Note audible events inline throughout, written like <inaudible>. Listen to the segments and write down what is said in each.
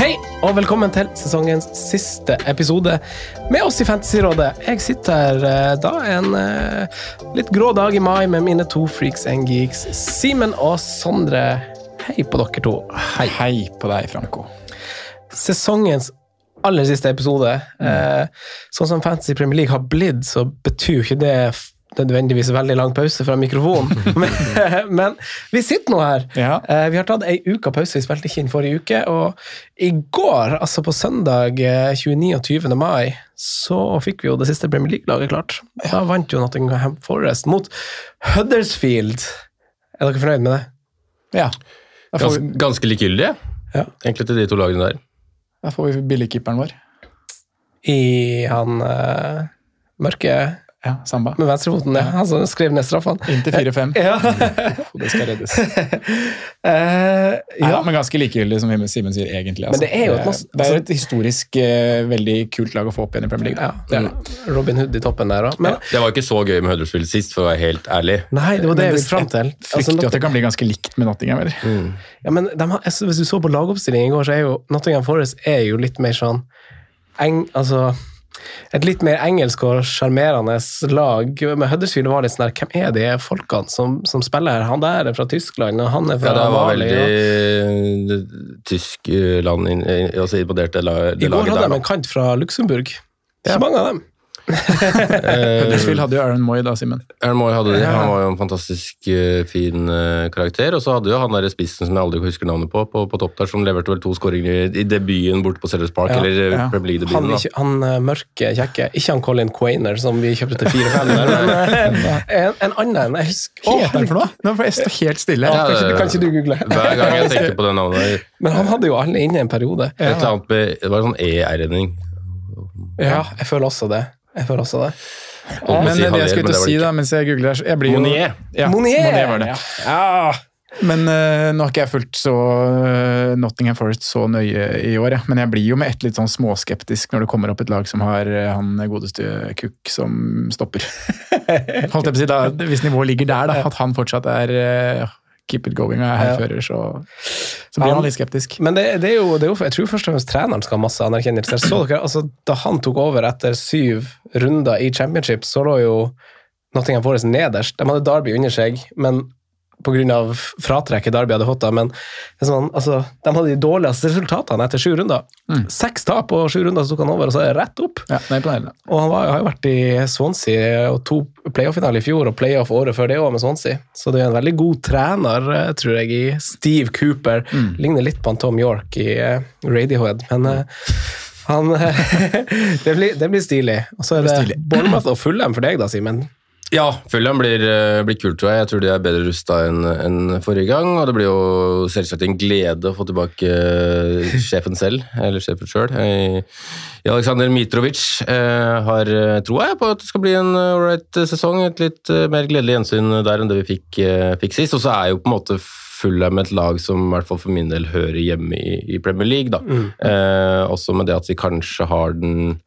Hei, og velkommen til sesongens siste episode med oss i Fantasyrådet. Jeg sitter her eh, da en eh, litt grå dag i mai med mine to freaks and geeks, Simen og Sondre. Hei på dere to. Hei. Hei på deg, Franco. Sesongens aller siste episode. Mm. sånn som Fantasy Premier League har blitt, så betyr jo ikke det nødvendigvis veldig lang pause fra mikrofonen. <laughs> men, men vi sitter nå her. Ja. Eh, vi har tatt ei uke pause, vi spilte ikke inn forrige uke. Og i går, altså på søndag eh, 29. og 20. mai, så fikk vi jo det siste Premier League-laget klart. Da vant jo Nottingham Forest mot Huddersfield. Er dere fornøyd med det? Ja. Ganske, vi, ganske likegyldige, Ja. egentlig, til de to lagene der. da får vi billigkeeperen vår. I han uh, mørke Ja, Samba. med venstrefoten, ja. Han som skrev ned straffene. Inntil 4-5. <laughs> Ja. Det skal reddes. uh, <laughs> Ja, ja. men ganske likegyldig, som Simen sier, egentlig. Altså. Men det er jo et masse- det er et historisk uh, veldig kult lag å få opp igjen i Premier League. ja, det er det. Robin Hood i toppen der òg. Men Det var ikke så gøy med Huddersfield sist, for å være helt ærlig. nei, det var det jeg ville fram til. Jeg frykter altså, at det kan bli ganske likt med Nottingham. Eller? Ja, men de har, altså, Hvis du så på lagoppstillingen i går, så er jo Nottingham Forest er jo litt mer sånn eng, altså, Et litt mer engelsk og sjarmerende lag. Med Huddersfield var litt sånn der Hvem er de folkene som, som spiller her? Han der er fra Tyskland, og han er Ja, fra det var Mali. veldig og... tysk eh, land altså involvert det, laget der. I går hadde de en kant fra Luxembourg. Så mange av dem. Huddersfield Eh, hadde jo Aaron Moy da, Simen. Aaron Moy hadde det. Han var jo en fantastisk eh, fin eh, karakter. Og så hadde jo han der spissen som jeg aldri husker navnet på, på, på topp der, som leverte vel to skåringer i debuten borte på Sellers Park, Ja, eller ja. Premier Han, League-debuten. han eh, mørke, kjekke. Ikke han Colin Quainer, som vi kjøpte til 4-5 der, <laughs> men en, en annen. Jeg husker Hva heter han for noe? Nå får jeg stå helt stille. Ja, det- kan ikke du google? Hver gang <laughs> jeg tenker på det navnet. Men han hadde jo alle inne i en periode. Et eller annet med, Det var en sånn E-R-ending. Ja, jeg føler også det. Jeg får også det. På Men si det jeg skulle ikke til å si da, mens jeg googler jeg blir jo- Monier. Ja, Monier! Monier var det. Ja. Men uh, nå har ikke jeg fulgt så uh, Nottingham Forest så nøye i år, ja. men jeg blir jo med ett litt sånn småskeptisk når det kommer opp et lag som har uh, han godeste Cook som stopper. <laughs> Holdt jeg på å si, da, Hvis nivået ligger der, da, at han fortsatt er eh, keep it going og jeg er hærfører, så, så blir han litt skeptisk. Men det, det, er jo, det er jo, jeg tror først og fremst treneren skal ha masse anerkjennelse. Så dere, altså, da han tok over etter syv runder i championship, så lå jo Nottingham Forest nederst. De hadde Derby under seg, men pga. fratrekket Derby hadde fått. da, Men sånn, altså, de hadde de dårligste resultatene etter sju runder. Seks tap på sju runder, så tok han over, og så er det rett opp. Ja, det er. Og han var, har jo vært i Swansea og to playoff-finaler i fjor og playoff året før det òg med Swansea. Så det er en veldig god trener, eh, tror jeg, i Steve Cooper. Ligner litt på han Tom York i eh, Radiohead, men eh, han <laughs> det, blir, det blir stilig. Og så er det Bournemouth og Fulham for deg, da, Simen. Ja, Fulham blir, eh, blir kult, tror jeg. Jeg tror de er bedre rusta enn en forrige gang. Og det blir jo selvsagt en glede å få tilbake eh, sjefen selv, eller sjefen sjøl. Aleksandr Mitrovic eh, har eh, troa på at det skal bli en ålreit sesong. Et litt eh, mer gledelig gjensyn der enn det vi fikk, eh, fikk sist. Og så er jo på en måte Fulham et lag som i hvert fall for min del hører hjemme i, i Premier League. da. Eh, også med det at vi kanskje har den,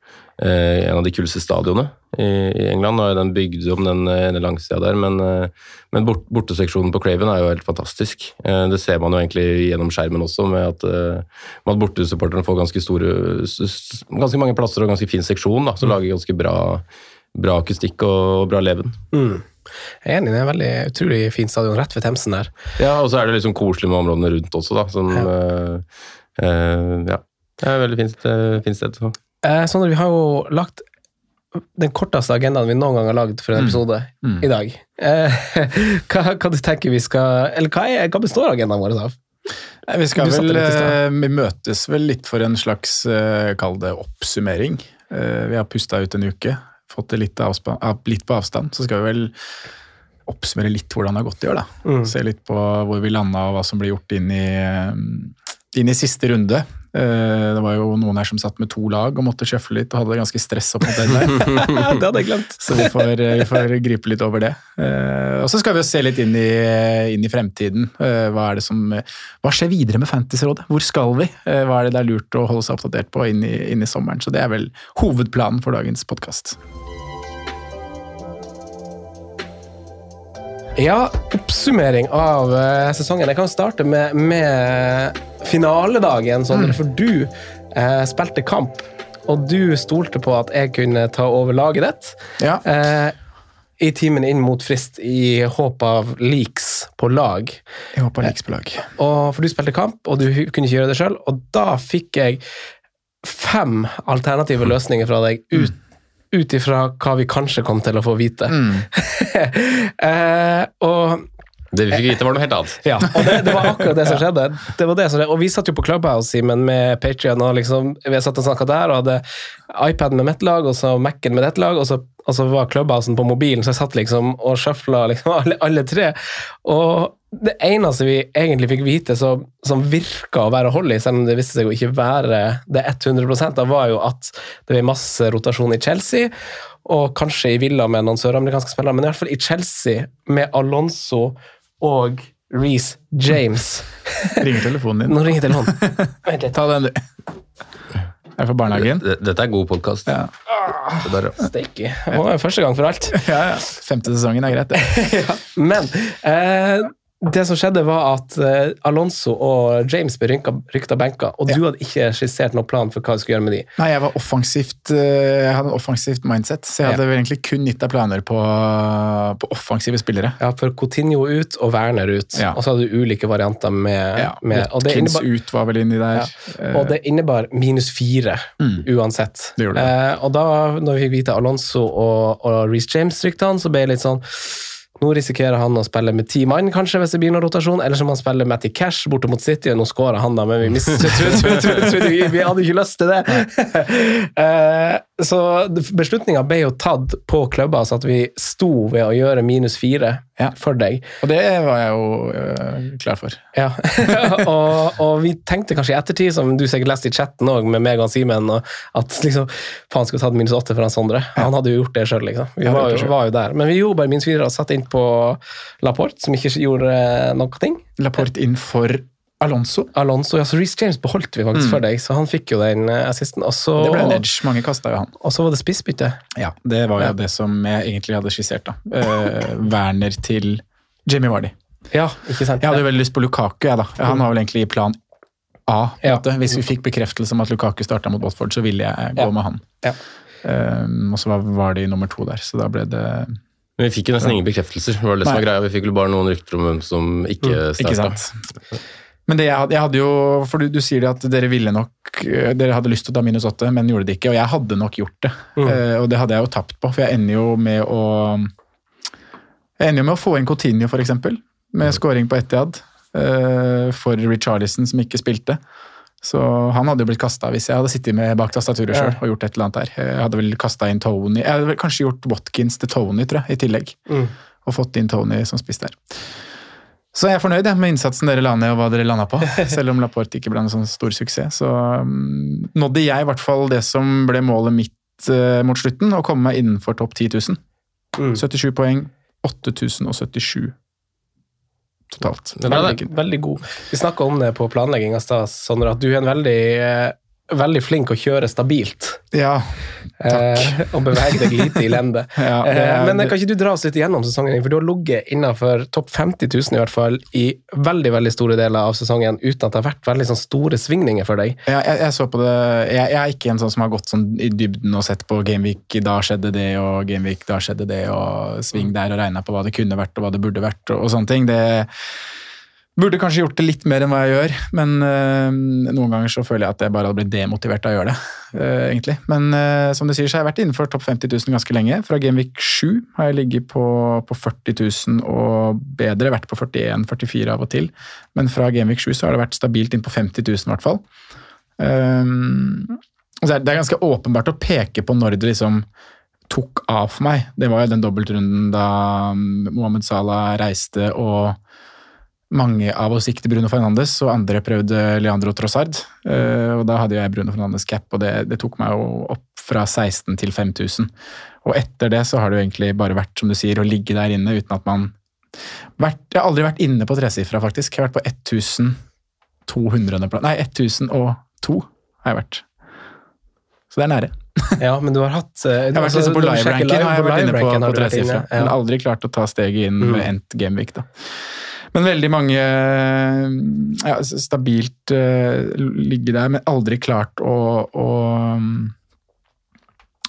eh, en av de kuleste stadionene i, i England. Nå er den bygd om den den langsida der, men, eh, men bort, borteseksjonen på Craven er jo helt fantastisk. Eh, Det ser man jo egentlig gjennom skjermen også, med at, eh, med at bortesupporterne får ganske store ganske mange plasser og ganske fin seksjon, da, som lager ganske bra, bra akustikk og, og bra leven. Mm. Jeg er enig, det er en veldig utrolig fin stadion rett ved Themsen der. Ja, og så er det liksom koselig med områdene rundt også, da. Som, eh, eh, ja. Det er et veldig fint, eh, fint sted. Så. Eh, Sondre, vi har jo lagt den korteste agendaen vi noen gang har lagd for en episode Mm. i dag. Eh, <laughs> hva, hva du tenker vi skal Eller hva, er, hva består agendaen vår av? Vi vel eh, Vi møtes vel litt for en slags eh, Kall det oppsummering. Eh, Vi har pusta ut en uke, fått det litt, litt på avstand. Så skal vi vel oppsummere litt hvordan det har gått i år. da. Mm. Se litt på hvor vi landa og hva som blir gjort inn i, inn i siste runde. Eh, Det var jo noen her som satt med to lag og måtte sjøfle litt og hadde det ganske stress opp mot der. <laughs> det hadde jeg glemt. Så vi får, eh, vi får gripe litt over det. Eh, Og så skal vi jo se litt inn i, inn i fremtiden. Eh, Hva, er det som, hva skjer videre med Fantasyrådet? Hvor skal vi? Hva er det det er lurt å holde seg oppdatert på inn i, inn i sommeren? Så det er vel hovedplanen for dagens podkast. Ja, oppsummering av eh, sesongen. Jeg kan starte med, med finaledagen, Sondre, for du eh, spilte kamp. Og du stolte på at jeg kunne ta over laget ditt. Ja. Eh, I timen inn mot frist, i håp av leaks på lag. Jeg håper leaks på lag. Og, for du spilte kamp, og du kunne ikke gjøre det sjøl. Og da fikk jeg fem alternative løsninger fra deg ut ut ifra hva vi kanskje kom til å få vite. <laughs> eh, og Det vi fikk vite, var noe helt annet. ja, og det, det var akkurat det som <laughs> skjedde. Det var det som skjedde. Og vi satt jo på Clubhouse, Simen, med Patrion, og liksom, vi satt og snakka der, og hadde iPaden med mitt lag, og så Mac-en med ditt lag, og så, og så var Clubhousen på mobilen, så jeg satt liksom og sjøfla liksom <laughs> alle, alle tre. Og det eneste vi egentlig fikk vite som, som virka å være hold i, selv om det viste seg å ikke være det 100 da var jo at det ble masse rotasjon i Chelsea, og kanskje i Villa med noen søramerikanske spillere, men i hvert fall i Chelsea med Alonso og Reece James. Ringer telefonen din. Nå ringer telefonen. <laughs> Ta den, du. Er fra barnehagen? Dette er god podkast. Ja. Steaky. Det første gang for alt. ja, ja. Femte sesongen er greit, det. <laughs> Men eh, det som skjedde, var at eh, Alonso og James ble rykta benka, og du hadde ikke skissert noen plan for hva du skulle gjøre med de. Nei, jeg var eh, Jeg hadde en offensivt mindset, så jeg hadde vel egentlig kun gitt deg planer på, på offensive spillere. Ja, for Coutinho ut og Werner ut, Ja. og så hadde du ulike varianter med, Ja, med og, det innebar, ut var vel inni der. Og det innebar minus fire uansett. Det gjorde det. Eh, og da når vi fikk vite Alonso og, og Reece James-ryktene, så ble jeg litt sånn nå risikerer han å spille med ti mann, kanskje, hvis det blir noen rotasjon. Eller så må han spille Matty Cash borte mot City, og nå skårer han, da, men vi, mis- <laughs> tro- tro- tro- tro- trodde vi, vi hadde ikke lyst til det. <laughs> Eh, så beslutninga ble jo tatt på klubba, så at vi sto ved å gjøre minus fire Ja. for deg. og det var jeg jo eh, klar for. Ja. <laughs> og, og vi tenkte kanskje i ettertid, som du sikkert leste i chatten òg, med meg og Simen, at liksom, faen skulle tatt minus åtte for han Sondre. Han hadde jo gjort det sjøl, liksom. Vi var jo, var jo der. Men vi gjorde bare minus fire og satte inn på Laporte, som ikke gjorde noen noe ting. Laporte inn for Alonso. Alonso, ja, så Reece James beholdt vi faktisk for deg, så han fikk jo den eh, assisten. Også, Det ble en edge. Mange kasta jo han. og så var det spissbytte. Ja, Det var jo det som jeg egentlig hadde skissert. da. Uh, Werner til Jimmy Vardy. Ja, ikke sant? Jeg hadde jo veldig lyst på Lukaku. Jeg, da. Han var vel egentlig i plan A. på Ja. måte. Hvis vi fikk bekreftelse om at Lukaku starta mot Watford, så ville jeg gå Ja. med han. Ja. Um, og så var Vardy nummer to der, så da ble det Men vi fikk jo nesten ingen bekreftelser. Det var det som var greia. Vi fikk jo bare noen rykter om hvem som ikke Mm, Ikke starta. sant? Men det jeg hadde, jeg hadde jo For du, du sier at dere ville nok eh, Dere hadde lyst til å ta minus åtte, men gjorde det ikke. Og jeg hadde nok gjort det. Mm. Uh, og det hadde jeg jo tapt på, for jeg ender jo med å Jeg ender jo med å få inn Coutinho, eksempel, med scoring på Etiad. Uh, for Richarlison, som ikke spilte. Så han hadde jo blitt kasta hvis jeg hadde sittet med bak tastaturet sjøl og gjort et eller annet der. Jeg hadde vel kasta inn Tony Jeg hadde vel kanskje gjort Watkins til Tony, tror jeg, i tillegg. Mm. Og fått inn Tony som spiss der. Så jeg er fornøyd jeg, med innsatsen dere la ned, og hva dere landa på. <laughs> Selv om Laporte ikke ble en sånn stor suksess. Så um, nådde jeg i hvert fall det som ble målet mitt eh, mot slutten, å komme meg innenfor topp 10 000. Mm. 77 poeng. 8077 totalt. Det Veldig, veldig god. Vi snakka om det på planlegging av stad, Sondre, at du er en veldig eh, veldig flink å kjøre stabilt. Ja, Eh, og bevege deg lite i lende. <laughs> Ja, eh, men kan ikke du dra oss litt igjennom sesongen? din? For du har ligget innenfor topp 50 000 i hvert fall i veldig veldig store deler av sesongen uten at det har vært veldig sånn store svingninger for deg. jeg, jeg, jeg så på det jeg, jeg er ikke en sånn som har gått sånn i dybden og sett på Gameweek da skjedde det, og Gameweek da skjedde det, og sving der og regna på hva det kunne vært og hva det burde vært, og, og sånne ting. Det burde kanskje gjort det litt mer enn hva jeg gjør, men øh, noen ganger så føler jeg at jeg bare hadde blitt demotivert av å gjøre det, øh, egentlig. Men øh, som du sier, så har jeg vært innenfor topp 50 000 ganske lenge. Fra Genvik 7 har jeg ligget på, på 40 000 og bedre, vært på 41-44 av og til. Men fra Genvik 7 så har det vært stabilt inn på 50 000 i hvert fall. Um, og så er det det er ganske åpenbart å peke på når det liksom tok av for meg. Det var jo den dobbeltrunden da Mohammed Salah reiste og mange av oss gikk til Bruno Fernandes, og andre prøvde Leandro Trossard. Eh, og da hadde jeg Bruno Fernandes cap, og det, det tok meg jo opp fra 16 til 5000. Og etter det så har det jo egentlig bare vært, som du sier, å ligge der inne uten at man vært, Jeg har aldri vært inne på tresifra, faktisk. Jeg har vært på 1200. plass. Nei, 1002 har jeg vært. Så det er nære. Ja, men du har hatt du, Jeg har vært liksom på live-ranken, har jeg vært inne på, på tresifra. Ja. Men aldri klart å ta steget inn Mm. ved endt gameweek, da. Men veldig mange ja, stabilt uh, ligge der, men aldri klart å, å,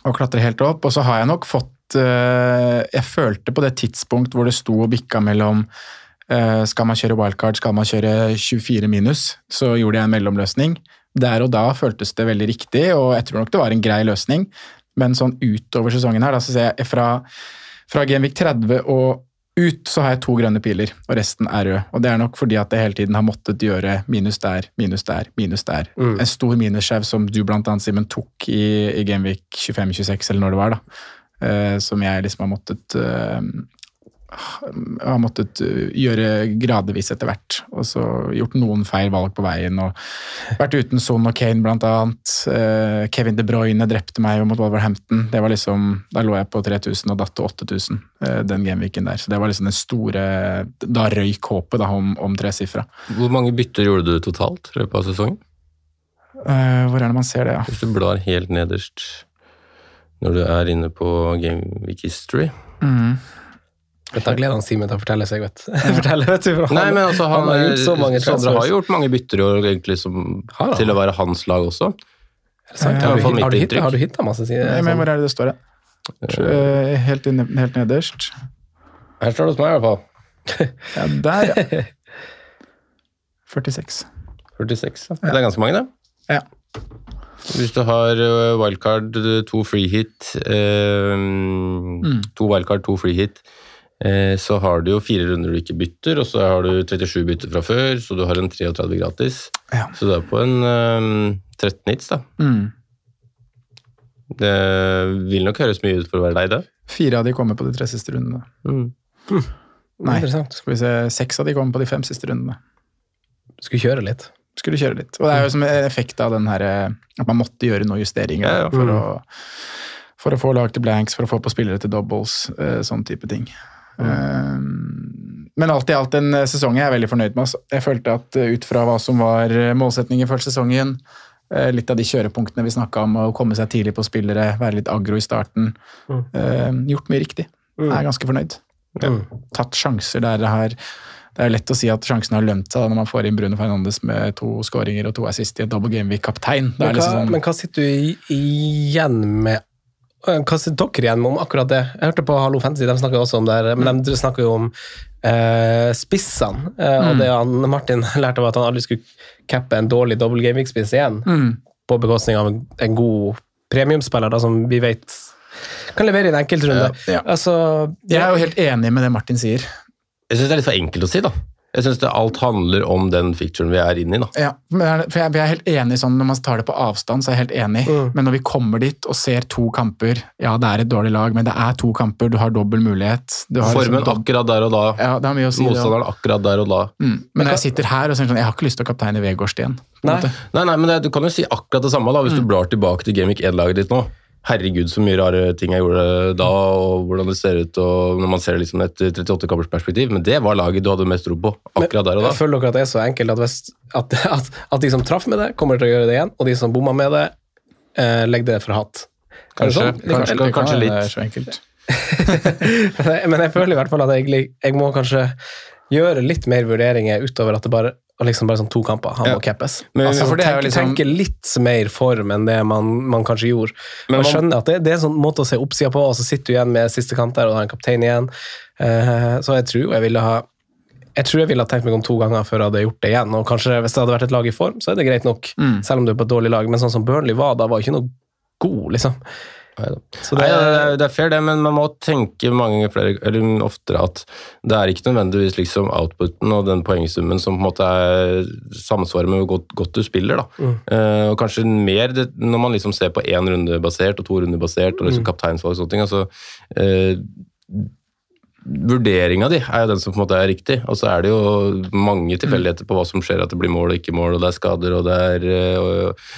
å klatre helt opp. Og så har jeg nok fått uh, Jeg følte på det tidspunkt hvor det sto og bikka mellom uh, skal man kjøre wildcard, skal man kjøre 24 minus, så gjorde jeg en mellomløsning. Der og da føltes det veldig riktig, og jeg tror nok det var en grei løsning. Men sånn utover sesongen her, da, så ser jeg fra, fra Genvik 30 og ut så har jeg to grønne piler, og resten er rød. Og det er nok fordi at jeg hele tiden har måttet gjøre minus der, minus der, minus der. Mm. En stor minusskjev som du blant annet, Simen, tok i, i Genvik 25-26, eller når det var, da. Uh, som jeg liksom har måttet eh, har måttet eh, gjøre gradvis etter hvert. Og så gjort noen feil valg på veien. og Vært uten Son og Kane, blant annet. Eh, Kevin De Bruyne drepte meg mot Wolverhampton. Det var liksom, Da lå jeg på 3000 og datt til 8000 eh, den gameweeken der. Så det var liksom den store Da røyk håpet da, om, om tresifra. Hvor mange bytter gjorde du totalt i løpet av sesongen? Hvor er det man ser det, ja? Hvis du blar helt nederst når du er inne på Gameweek History. Mm. Dette gleder han Simen til å fortelle seg, vet <laughs> Fortelle, vet du. Nei, men altså, han, har gjort så mange Sondre har gjort mange bytter i år, egentlig, som, Har til å være hans lag også. Er det sant? Eh, Har du, fall har du, har du hitta masse sider? Nei, men hvor er det det står, da? Eh, Helt, inne, helt nederst. Her står det hos meg, i hvert fall. <laughs> Ja, der, ja. <laughs> 46. 46. Ja. Det er ganske mange, det. Ja. Hvis du har eh, wildcard, to free hit eh, To wildcard, to free hit, eh, så har du jo fire runder du ikke bytter, og så har du 37 bytter fra før, så du har en 33 gratis. Ja. Så du er på en um, 13 hits, da. Mm. Det vil nok høres mye ut for å være deg, det. Fire av de kommer på de tre siste rundene. Mm. Nei, skal vi se, seks av de kommer på de fem siste rundene. Skulle kjøre litt. Skulle kjøre litt. Og det er jo som en effekt av den her, eh, at man måtte gjøre noen justeringer Ja, ja. For, å, for å få lag til blanks, for å få på spillere til doubles, eh, sånn type ting. Eh, Men alt i alt en sesong jeg er veldig fornøyd med. Altså. Jeg følte at eh, ut fra hva som var eh, målsetningen før sesongen, eh, litt av de kjørepunktene vi snakka om, å komme seg tidlig på spillere, være litt aggro i starten, mm. gjort mye riktig. Jeg er ganske fornøyd. Tatt sjanser der det har det er lett å si at sjansen har lønt seg når man får inn Bruno Fernandes med to skåringer og to assist i et double game week-kaptein. Men liksom sånn, men hva sitter du igjen med Hva sier dere igjen om akkurat det? Jeg hørte på Hallo Fantasy, de snakker også om det, her, men de snakker jo om eh, spissene. eh, Mm. Og det han, Martin <laughs> lærte av at han aldri skulle cappe en dårlig double game week-spiss igjen, mm, på bekostning av en, en god premiumspiller da, som vi vet kan levere i en enkeltrunde. Ja, ja. Altså, Jeg er jo helt enig med det Martin sier. Jeg syns det er litt for enkelt å si, da. Jeg syns alt handler om den fikturen vi er inne i, da. Ja, for jeg, jeg er helt enig sånn, Når man tar det på avstand, så er jeg helt enig. Mm. Men når vi kommer dit og ser to kamper Ja, det er et dårlig lag, men det er to kamper. Du har dobbel mulighet. Du har Formen liksom akkurat der og da. ja, det har mye å si. Motstanderen akkurat der og da. Mm. Men jeg sitter her og sier sånn Jeg har ikke lyst til å kapteine Vegårsten. Nei. Nei, nei, men det, Du kan jo si akkurat det samme da, hvis Mm. du blar tilbake til Gamic 1-laget ditt nå. Herregud, så mye rare ting jeg gjorde da, og hvordan det ser ut og når man ser det liksom et 38 kampers perspektiv. Men det var laget du hadde mest tro på akkurat der og da. Føler dere at det er så enkelt at, hvis, at, at, at de som traff med det, kommer til å gjøre det igjen, og de som bomma med det, eh, legger det for hat. Det Kanskje, sånn? Det kanskje, kan- kanskje det er så enkelt. <laughs> Men jeg føler i hvert fall at jeg, jeg må kanskje gjøre litt mer vurderinger utover at det bare og liksom bare sånn to kamper, han Ja. må cappes. Men- altså, for det tenke, liksom- tenke litt mer form enn det man, man kanskje gjorde. Men man, man- skjønner at det, det er en sånn måte å se oppsida på, og så sitter du igjen med siste kamp der, og har en kaptein igjen. Uh, så jeg tror jeg ville ha jeg tror jeg ville ha tenkt meg om to ganger før jeg hadde gjort det igjen. Og kanskje Hvis det hadde vært et lag i form, så er det greit nok, selv om du er på et dårlig lag. Men sånn som Burnley var da, var ikke noe god, liksom. Så Nei, det, er, det er fair, det, men man må tenke mange ganger flere, eller oftere at det er ikke nødvendigvis liksom outputen og den poengsummen som på en måte er samsvarer med hvor godt, godt du spiller. da. Eh, og kanskje mer det, når man liksom ser på én runde basert og to runder basert og liksom kapteinsvalg og sånne ting. altså uh, Vurderinga di er jo den som på en måte er riktig, og så er det jo mange tilfeldigheter på hva som skjer, at det blir mål og ikke mål, og det er skader, og det er uh,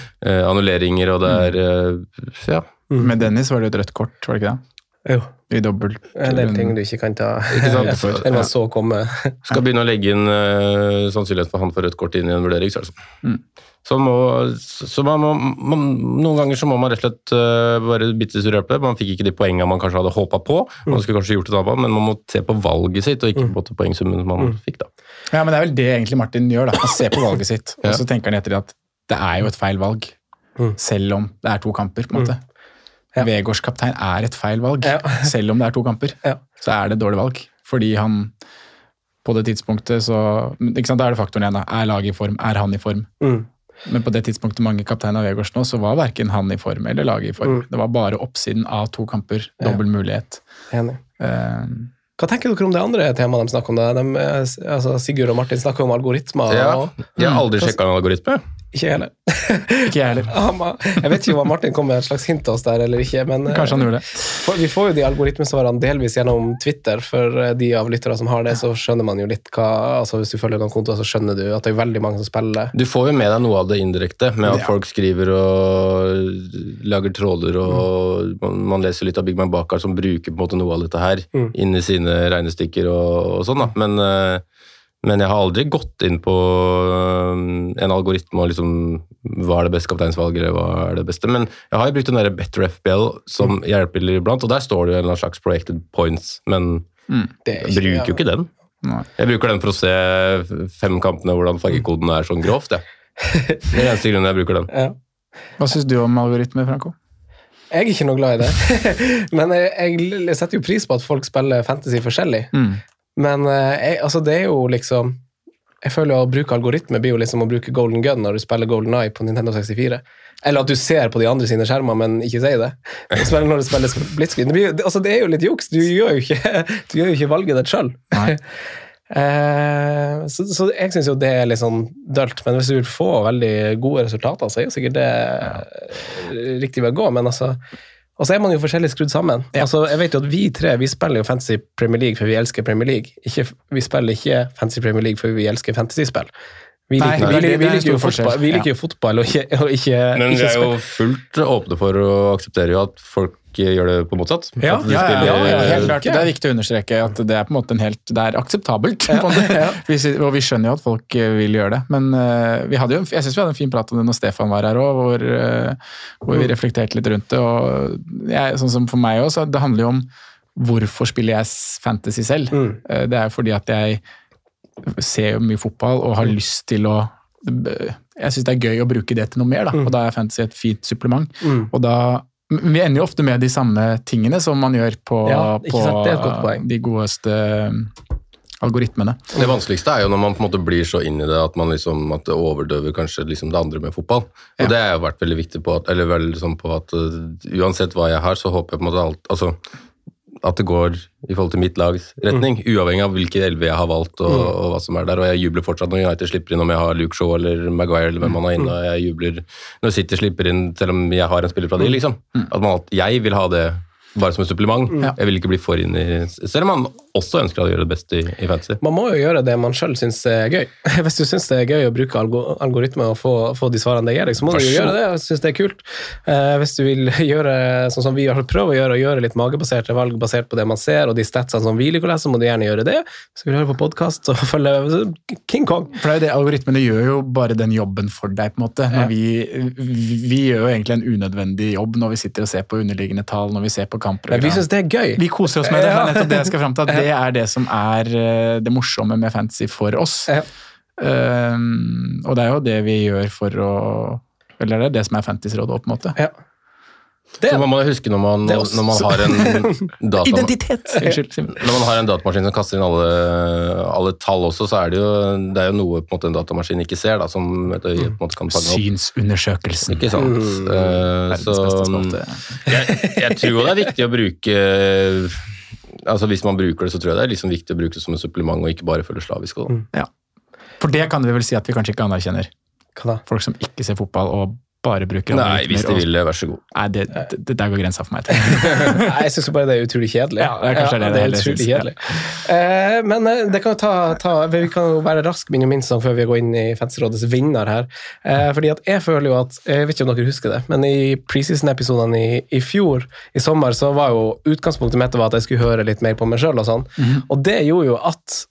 annulleringer, og det er eh, Ja. Med Dennis var det et rødt kort, var det ikke det? jo, I dobbelt. en del ting du ikke kan ta Ikke sant? <laughs> Eller man så komme. skal begynne å legge inn uh, sannsynlighet for han får rødt kort inn i en vurdering, så er det sånn. Så, må, så man må, man, noen ganger så må man rett og slett uh, bare bite seg i. Man fikk ikke de poengene man kanskje hadde håpa på, man skulle kanskje gjort det annet, men man må se på valget sitt, og ikke på mm. poengsummen man fikk. da. Ja, men det er vel det egentlig Martin gjør. da. Han ser på valget sitt, Ja. og så tenker han etter at det er jo et feil valg. Mm. Selv om det er to kamper, på en måte. Vegårs kaptein er et feil valg, Ja. <laughs> selv om det er to kamper. Ja. Så er det et dårlig valg. Fordi han på det tidspunktet så ikke sant, Da er det faktoren igjen. da. Er laget i form? Er han i form? Mm. Men på det tidspunktet mange kapteiner av Vegårs nå, så var verken han i form eller laget i form. Mm. Det var bare oppsiden av to kamper. Dobbel mulighet. Enig. Uh, Hva tenker dere om det andre temaet de snakker om? Det? De, eh, altså Sigurd og Martin snakker om algoritmer. Ja, og jeg har aldri sjekka en algoritme. Ikke jeg heller. ikke jeg heller. <laughs> Jeg vet ikke om Martin kom med et slags hint til oss der eller ikke, men eh, Kanskje han gjorde det. vi får jo de algoritmesvarene delvis gjennom Twitter. For eh, de av lytterne som har det, så skjønner man jo litt hva altså Hvis du følger noen kontoer, så skjønner du at det er veldig mange som spiller. Du får jo med deg noe av det indirekte, med at folk skriver og lager tråder, og man, man leser litt av Big Man Bakar som bruker på en måte noe av dette her Mm. inni sine regnestykker og, og sånn, da. Men, eh, men jeg har aldri gått inn på eh, en algoritme og liksom hva er det beste kapteinsvalget, eller hva er det beste. Men jeg har jo brukt den der Better FBL som hjelper iblant, og der står det jo en eller annen slags projected points, men Det er jeg bruker jo ikke den. Nei. Jeg bruker den for å se femkampene, hvordan fargekoden er sånn grovt. jeg. Det er den eneste grunnen jeg bruker den. <laughs> Ja. Hva syns du om algoritmer, Franco? Jeg er ikke noe glad i det. <laughs> Men jeg, jeg, setter jo pris på at folk spiller fantasy forskjellig. Men eh, jeg, altså det er jo liksom Jeg føler jo å bruke algoritme blir jo liksom å bruke Golden Gun når du spiller Golden Eye på Nintendo 64. Eller at du ser på de andre sine skjermer, men ikke sier det. Når du spiller split. Det, blir, altså det er jo litt juks. Du gjør jo ikke, <laughs> du gjør jo ikke valget ditt sjøl. <laughs> Eh, så, så jeg syns jo det er litt sånn dølt, men hvis du vil få veldig gode resultater, så er jo sikkert det eh, riktig vei å gå, men altså og så er man jo forskjellig skrudd sammen. Altså, jeg vet jo at Vi tre vi spiller jo Fantasy Premier League for vi elsker Premier League. Ikke, vi spiller ikke Fantasy Premier League for vi elsker fantasyspill. Vi liker, er- vi, er vi liker jo fotball, vi liker jo fotball og ikke, og ikke, Men vi er jo fullt åpne for å akseptere jo at folk gjør det på motsatt. Ja, de Ja, ja, spiller- ja, ja, helt klart. Det er viktig å understreke at det er på en måte en helt, det er akseptabelt. på en måte. Vi Og vi skjønner jo at folk eh, vil gjøre det. Men eh, vi hadde jo, en- jeg syns vi hadde en fin prat om det når Stefan var her òg, hvor, eh, hvor vi reflekterte litt rundt det. og jeg, sånn som For meg òg, det handler jo om hvorfor spiller jeg fantasy selv. Eh, Det er jo fordi at jeg ser jo mye fotball og har lyst til å Jeg syns det er gøy å bruke det til noe mer, da. og da er fantasy et fint supplement. Og da vi ender jo ofte med de samme tingene som man gjør på, Ja, på sant? Det er et godt de godeste algoritmene. Det vanskeligste er jo når man på en måte blir så inn i det at man liksom, at det overdøver kanskje liksom det andre med fotball. Og Ja. det har jeg vært veldig viktig på, at, eller veldig sånn på at uh, uansett hva jeg har, så håper jeg på en måte alt, altså, at det går i forhold til mitt lags retning, uavhengig av hvilke elleve jeg har valgt og, og hva som er der. Og jeg jubler fortsatt når United slipper inn om jeg har Luke Shaw eller Maguire eller hvem han har inne. og Jeg jubler når City slipper inn selv om jeg har en spiller fra de, liksom. At man, jeg vil ha det bare som et supplement. Mm. Jeg vil ikke bli for inn i Selv om man også ønsker å gjøre det best i, i fantasy. Man må jo gjøre det man sjøl syns er gøy. <laughs> Hvis du syns det er gøy å bruke algoritmer og få, få de svarene det gir deg, så må du jo gjøre det. Jeg synes det er kult. Eh, hvis du vil <laughs> gjøre sånn som vi har prøvd prøver å gjøre, og gjøre litt magebaserte valg basert på det man ser, og de statsene som vi liker å lese, så må du gjerne gjøre det. Så vil du høre på podkast og <laughs> følge King Kong. For det er jo det, Algoritmene gjør jo bare den jobben for deg. på en måte. Når vi, vi, vi gjør jo egentlig en unødvendig jobb når vi sitter og ser på underliggende tall, når vi ser på kampprogram. Men vi syns det er gøy. Vi koser oss med det. Det Ja. er det jeg skal frem til. At det er det som er eh, det morsomme med fantasy for oss. Ja. Um, og det er jo det vi gjør for å Eller det er det som er Fantasyrådet på en måte. Ja. Det Så man må huske når man, når man har en <laughs> data, Identitet! Unnskyld. Simen. Når man har en datamaskin som kaster inn alle, alle tall også, så er det jo, det er jo noe på en, måte, en datamaskin ikke ser, da, som et øye på en måte kan fange opp. Synsundersøkelsen. Ikke sant? Mm. Uh, så jeg, jeg tror det er viktig å bruke altså Hvis man bruker det, så tror jeg det er liksom viktig å bruke det som et supplement, og ikke bare følge slavisk. Da. For det kan vi vel si at vi kanskje ikke anerkjenner. Hva da? Folk som ikke ser fotball og bare bruker Nei, algoritmer hvis de og- vil vær så god. Nei, det, det, der går grensa for meg. jeg. <laughs> Nei, jeg syns bare det er utrolig kjedelig. Ja, det er kanskje det det det er det utrolig kjedelig. ja. kjedelig. Eh, men eh, det kan jo ta, ta, vi kan jo være raske med minst før vi går inn i Fantasyrådets vinner her. Eh, fordi at jeg føler jo at Jeg vet ikke om dere husker det, men i preseason-episodene i, i fjor, i sommer, så var jo utgangspunktet mitt at jeg skulle høre litt mer på meg sjøl og sånn. Og det gjorde jo at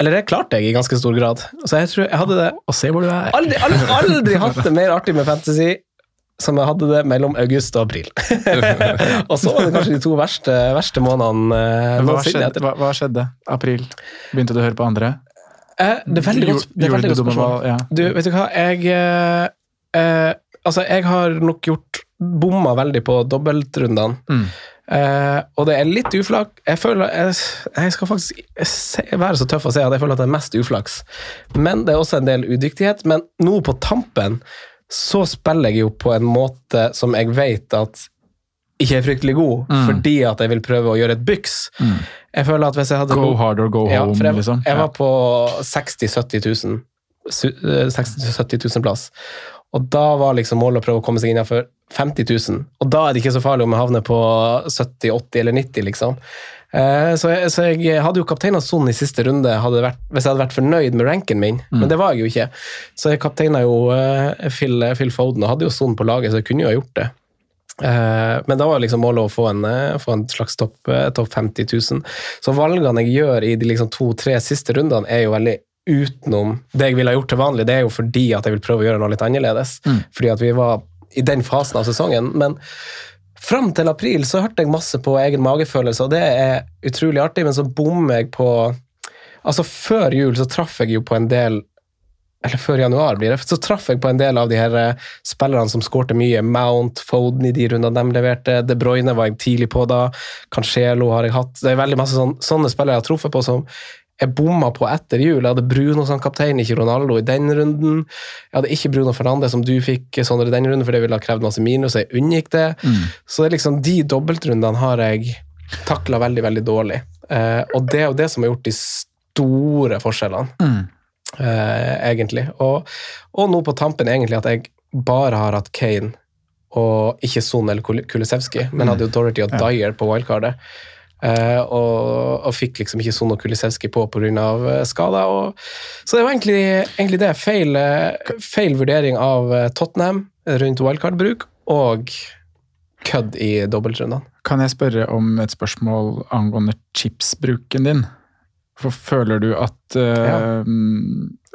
Eller det klarte jeg i ganske stor grad. Så jeg tror jeg hadde det Og se hvor du er. aldri, aldri, aldri hatt det mer artig med fantasy som jeg hadde det mellom august og april. <laughs> og så var det kanskje de to verste, verste månedene eh, Hva skjedde, hva, hva skjedde? April? Begynte du å høre på andre? Eh, det er veldig godt, det er veldig godt spørsmål. Ja. Du, vet du hva, jeg eh, eh, Altså, jeg har nok gjort bomma veldig på dobbeltrundene. Mm. Eh, og det er litt uflaks. Jeg føler jeg, jeg skal faktisk se, være så tøff å si at jeg føler at det er mest uflaks. Men det er også en del udyktighet. Men nå på tampen så spiller jeg jo på en måte som jeg vet at ikke er fryktelig god, Mm. fordi at jeg vil prøve å gjøre et byks. Jeg føler at hvis jeg hadde Go hard or go ja, home, jeg, liksom. jeg var på 60 000-70 000. su- eh, 60 000-70 000 plass. Og da var liksom målet å prøve å komme seg innenfor 50 000. Og da er det ikke så farlig om jeg havner på 70, 80 eller 90, liksom. Eh, Så jeg, så jeg hadde jo kapteina Son i siste runde vært, hvis jeg hadde vært fornøyd med ranken min, men det var jeg jo ikke. Så jeg kapteina jo eh, Phil, Phil Foden og hadde jo Son på laget, så jeg kunne jo ha gjort det. Eh, Men da var liksom målet å få en, eh, få en slags topp top 50 000. Så valgene jeg gjør i de liksom to-tre siste rundene, er jo veldig utenom det jeg ville ha gjort til vanlig. Det er jo fordi at jeg vil prøve å gjøre noe litt annerledes. Fordi at vi var i den fasen av sesongen. Men fram til april så hørte jeg masse på egen magefølelse, og det er utrolig artig, men så bommer jeg på Altså, før jul så traff jeg jo på en del eller før januar blir det, så traff jeg på en del av de her eh, spillerne som skårte mye. Mount, Foden i de rundene de leverte. De Bruyne var jeg tidlig på da. Cancelo har jeg hatt. Det er veldig masse sånn, sånne spillere jeg har truffet på som jeg bomma på etter jul. Jeg hadde Bruno som kaptein, ikke Ronaldo i den runden. Jeg hadde ikke Bruno Fernandez som du fikk Sondre, i den runden, for det ville ha krevd masse minus, og jeg unngikk det. Så det er liksom, de dobbeltrundene har jeg takla veldig, veldig dårlig. Eh, og det er jo det som har gjort de store forskjellene eh, egentlig. Og, og nå på tampen egentlig at jeg bare har hatt Kane og ikke Son eller Kulisevskij, Kulisevski, men hadde jo Dorothy og Dyer på wildcardet. Eh, og, og fikk liksom ikke Sono Kulisevskij Kulisevski på pga. Uh, skader. Og, så det var egentlig, egentlig det. Feil, eh, feil vurdering av eh, Tottenham rundt wildcard-bruk, og kødd i dobbeltrundene. Kan jeg spørre om et spørsmål angående chipsbruken din? For føler du at eh,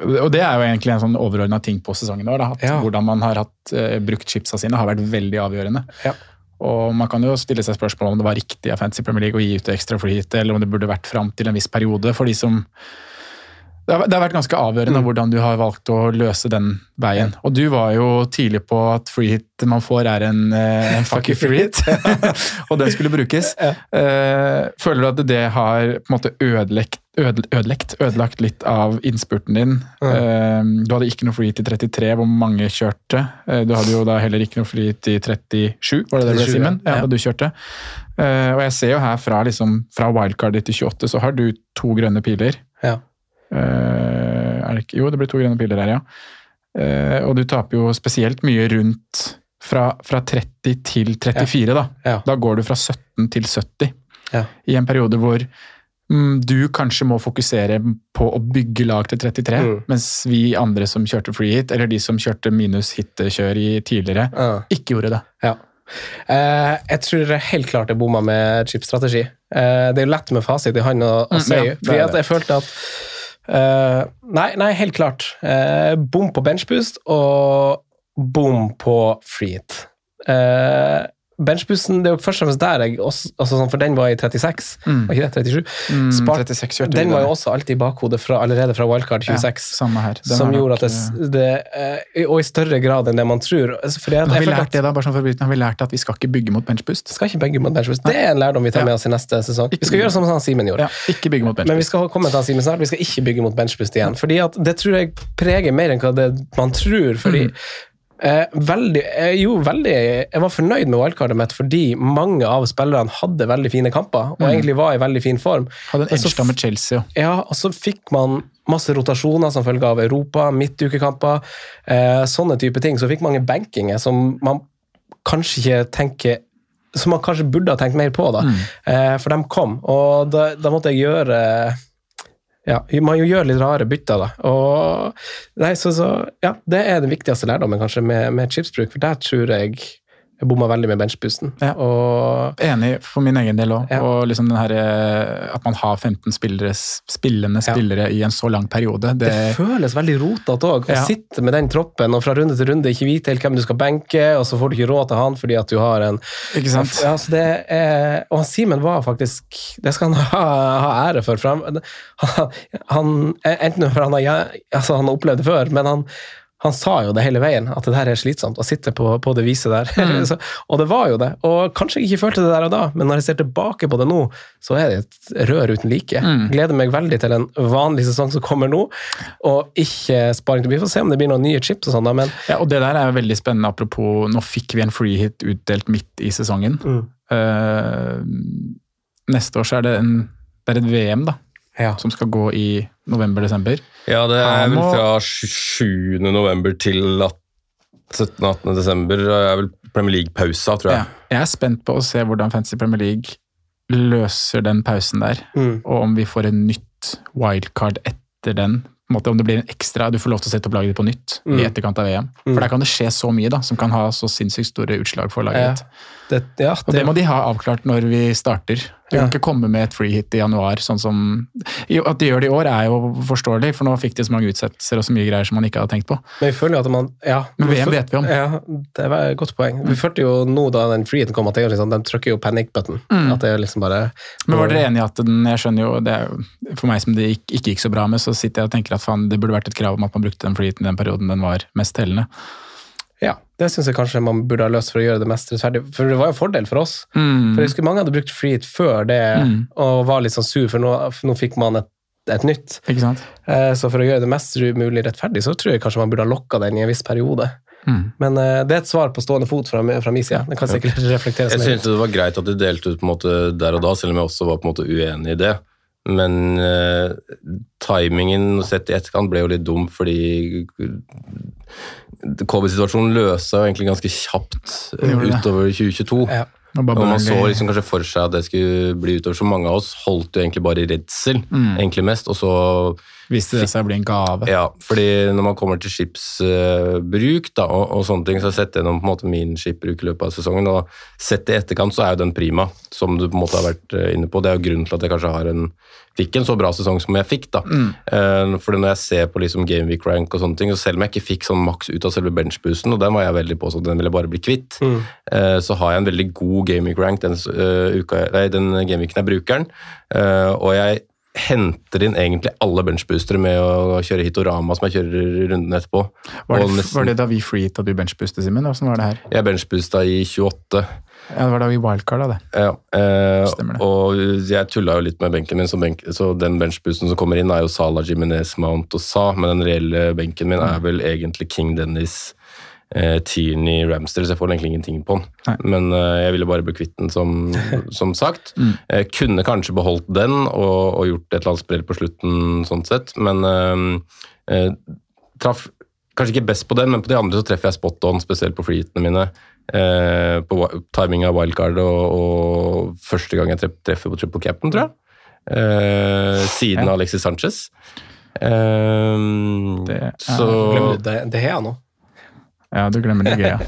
Og det er jo egentlig en sånn overordna ting på sesongen i år. Da, at Ja. Hvordan man har hatt, eh, brukt chipsa sine har vært veldig avgjørende. Ja. Og Man kan jo stille seg spørsmål om det var riktig av Fantasy Premier League å gi ut ekstra flyhit, eller om det burde vært fram til en viss periode for de som det har, det har vært ganske avgjørende Mm. hvordan du har valgt å løse den veien. Og du var jo tidlig på at freehit man får er en, eh, en fucky freehit, <laughs> og den skulle brukes. Eh, føler du at det har på en måte ødelagt, ødel- ødelagt, ødelagt litt av innspurten din? Eh, du hadde ikke noe freehit i 33, hvor mange kjørte. Du hadde jo da heller ikke noe freehit i 37, var det det 37, Simen? Ja, ja. da du kjørte. Og jeg ser jo her fra, liksom, fra wildcardet til 28, så har du to grønne piler. Ja. Eh, det ikke? Jo, det blir to grønne piler her, ja. Eh, og du taper jo spesielt mye rundt fra, fra 30 til 34, da. Ja. Da går du fra 17 til 70. Ja. I en periode hvor mm, du kanskje må fokusere på å bygge lag til 33, Mm. mens vi andre som kjørte free hit, eller de som kjørte minus hit-kjør i tidligere, Ja. ikke gjorde det. Ja. Eh, jeg tror helt klart jeg bomma med chipstrategi. Eh, det er jo lett med fasit i hånda å, å Mm, si, er fordi jeg følte at eh, nei, nei, helt klart. Uh, bom på benchboost og bom på freehit. Uh, benchboosten, det er jo først og fremst der jeg også, altså sånn, For den var i 36, Mm. var ikke det? 37? Mm, Spart- 36 kjørte Den var jo også alltid i bakhodet fra, allerede fra wildcard 26. Ja. Som gjorde nok, at det, det eh, Og i større grad enn det man tror. Altså, Fordi at Har vi lært det da, bare sånn for har vi lært at vi skal ikke bygge mot benchbust? skal ikke bygge mot benchbust. Det er en lærdom vi tar med oss i neste sesong. Vi skal gjøre som han Simen gjorde. Ja, ikke bygge mot Men vi skal komme til han Simen snart. Vi skal ikke bygge mot benchbust igjen. Fordi at det tror jeg preger mer enn hva det man tror. Fordi Mm. Eh, veldig, eh, jo, veldig, jeg var fornøyd med wildcardet mitt fordi mange av spillerne hadde veldig fine kamper og Mm. egentlig var i veldig fin form. Hadde en edge med Chelsea Jo. Ja, og så fikk man masse rotasjoner som følge av Europa, midtukekamper, eh, sånne type ting. Så fikk mange bankinger som man kanskje ikke tenker Som man kanskje burde ha tenkt mer på, da. Eh, for de kom, og da, da måtte jeg gjøre ja, Man jo gjør litt rare bytter, da. Og, nei, så, så, ja, det er den viktigste lærdommen kanskje med, med chipsbruk, for der tror jeg jeg bomma veldig med benchboosten. Ja. Enig for min egen del òg. Ja. Og liksom den her, eh, at man har 15 spillere, spillende Ja. spillere i en så lang periode, det, Det føles veldig rotete òg. Å sitte med den troppen og fra runde til runde ikke vite helt hvem du skal benke, og så får du ikke råd til han fordi at du har en Ikke sant? Ja, så det er, Og han Simen var faktisk Det skal han <laughs> ha, ha ære for. for han, han, enten for han har, altså han har opplevd det før, men han han sa jo det hele veien, at det der er slitsomt å sitte på, på det viset der. <laughs> så, og det var jo det. Og kanskje jeg ikke følte det der og da, men når jeg ser tilbake på det nå, så er det et rør uten like. Gleder meg veldig til en vanlig sesong som kommer nå, og ikke sparing Vi får se om det blir noen nye chips og sånn, da, men Ja, og det der er veldig spennende, apropos Nå fikk vi en free hit utdelt midt i sesongen. Mm. Uh, neste år så er det, en, det er et VM da, ja. som skal gå i november-desember. Ja, det er vel fra 7. november til 17.-18. desember. er vel Premier League-pausa, tror jeg. Ja. Jeg er spent på å se hvordan Fantasy Premier League løser den pausen der, Mm. og om vi får en nytt wildcard etter den. Måte, om det blir en ekstra, Du får lov til å sette opp laget ditt på nytt Mm. i etterkant av VM. Mm. For der kan det skje så mye da, som kan ha så sinnssykt store utslag for laget Ja. ditt. Det, ja, Og det må de ha avklart når vi starter. Du Ja. kan ikke komme med et free hit i januar. sånn som... Jo, At de gjør det i år er jo forståelig, for nå fikk de så mange utsettelser og så mye greier som man ikke hadde tenkt på. Men vi føler jo at man ja, Men VM vet vi om. Ja, det var et godt poeng. Vi følte jo nå da den freehiten kom, at liksom, de trykker jo panic-button. Mm. At det er liksom bare Men var dere enige i at den Jeg skjønner jo, det er For meg som det ikke, ikke gikk så bra med, så sitter jeg og tenker at faen, det burde vært et krav om at man brukte den free hiten i den perioden den var mest tellende. Det syns jeg kanskje man burde ha løst for å gjøre det mest rettferdig. For det var jo en fordel for oss. Mm. For jeg husker mange hadde brukt freehit før det, Mm. og var litt sånn sur, for nå, for nå fikk man et, et nytt. Ikke sant? Eh, Så for å gjøre det mest mulig rettferdig, så tror jeg kanskje man burde ha lokka den i en viss periode. Mm. Men eh, det er et svar på stående fot fra, fra min side. Det kan sikkert reflekteres Jeg syntes det var greit at de delte ut på en måte der og da, selv om jeg også var på en måte uenig i det. Men uh, timingen sett i etterkant ble jo litt dum, fordi covid-situasjonen løsa jo egentlig ganske kjapt eh, utover 2022. Ja. Og Og man så liksom kanskje for seg at det skulle bli utover. Så mange av oss holdt jo egentlig bare i redsel, Mm. egentlig mest. Og så Viste det seg å bli en gave. ja, fordi når man kommer til skipsbruk da, og, og sånne ting, så har jeg gjennom på en måte min skipbruk i løpet av sesongen, og sett i etterkant så er jo den prima, som du på en måte har vært eh, inne på. Det er jo grunnen til at jeg kanskje har en, fikk en så bra sesong som jeg fikk. da. Mm. fordi når jeg ser på liksom Gameweek rank og sånne ting, så selv om jeg ikke fikk sånn maks ut av selve benchboosten, og den var jeg veldig på, så den ville jeg bare bli kvitt, Mm. eh, så har jeg en veldig god Gameweek rank den, uh, uka, nei, den gameweeken jeg bruker den, uh, og jeg henter inn egentlig alle benchboostere med å kjøre Hitorama, som jeg kjører runden etterpå. Var det, nesten- var det da vi freehita du benchboostet, Simen? Hvordan var det her? Jeg benchboosta i 28. Ja, det var da vi wildcarda, det. Ja, eh, Stemmer det. og jeg tulla jo litt med benken min, så, benk, så den benchboosten som kommer inn, er jo Salah, Jimenez, Mount og Sa, men den reelle benken min er vel egentlig King Dennis, eh, Tierney, Ramster, så jeg får egentlig ingenting på den. Nei. Men eh, jeg ville bare bli kvitt den, som, <laughs> som sagt. Mm. eh, kunne kanskje beholdt den og, og gjort et eller annet sprell på slutten, sånn sett, men eh, eh, traff kanskje ikke best på den, men på de andre så treffer jeg spot on, spesielt på freehitene mine. eh, på timing av wildcard og, og første gang jeg treffer på triple cap'n, tror jeg. Eh, siden Ja. Alexis Sanchez. Eh, Det er- så det, det, har jeg nå? Ja, du glemmer det gøy, ja.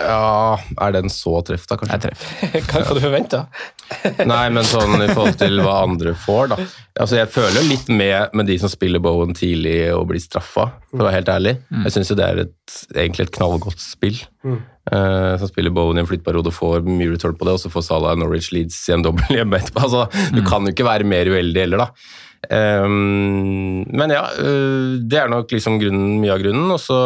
Ja, er den så treff, da, kanskje? Jeg treff. <laughs> Hva kan du forventa? <laughs> Nei, men sånn i forhold til hva andre får, da. Altså, jeg føler litt med med de som spiller Bowen tidlig og blir straffa, for å være helt ærlig. Jeg syns jo det er et, egentlig et knallgodt spill. Eh, som spiller Bowen i en flyttperiode og får mye return på det, og så får Salah Norwich Leeds i en dobbel hjemme etterpå. Altså, du kan jo ikke være mer uheldig heller, da. Um, men ja, øh, det er nok liksom grunnen, mye av grunnen. Og så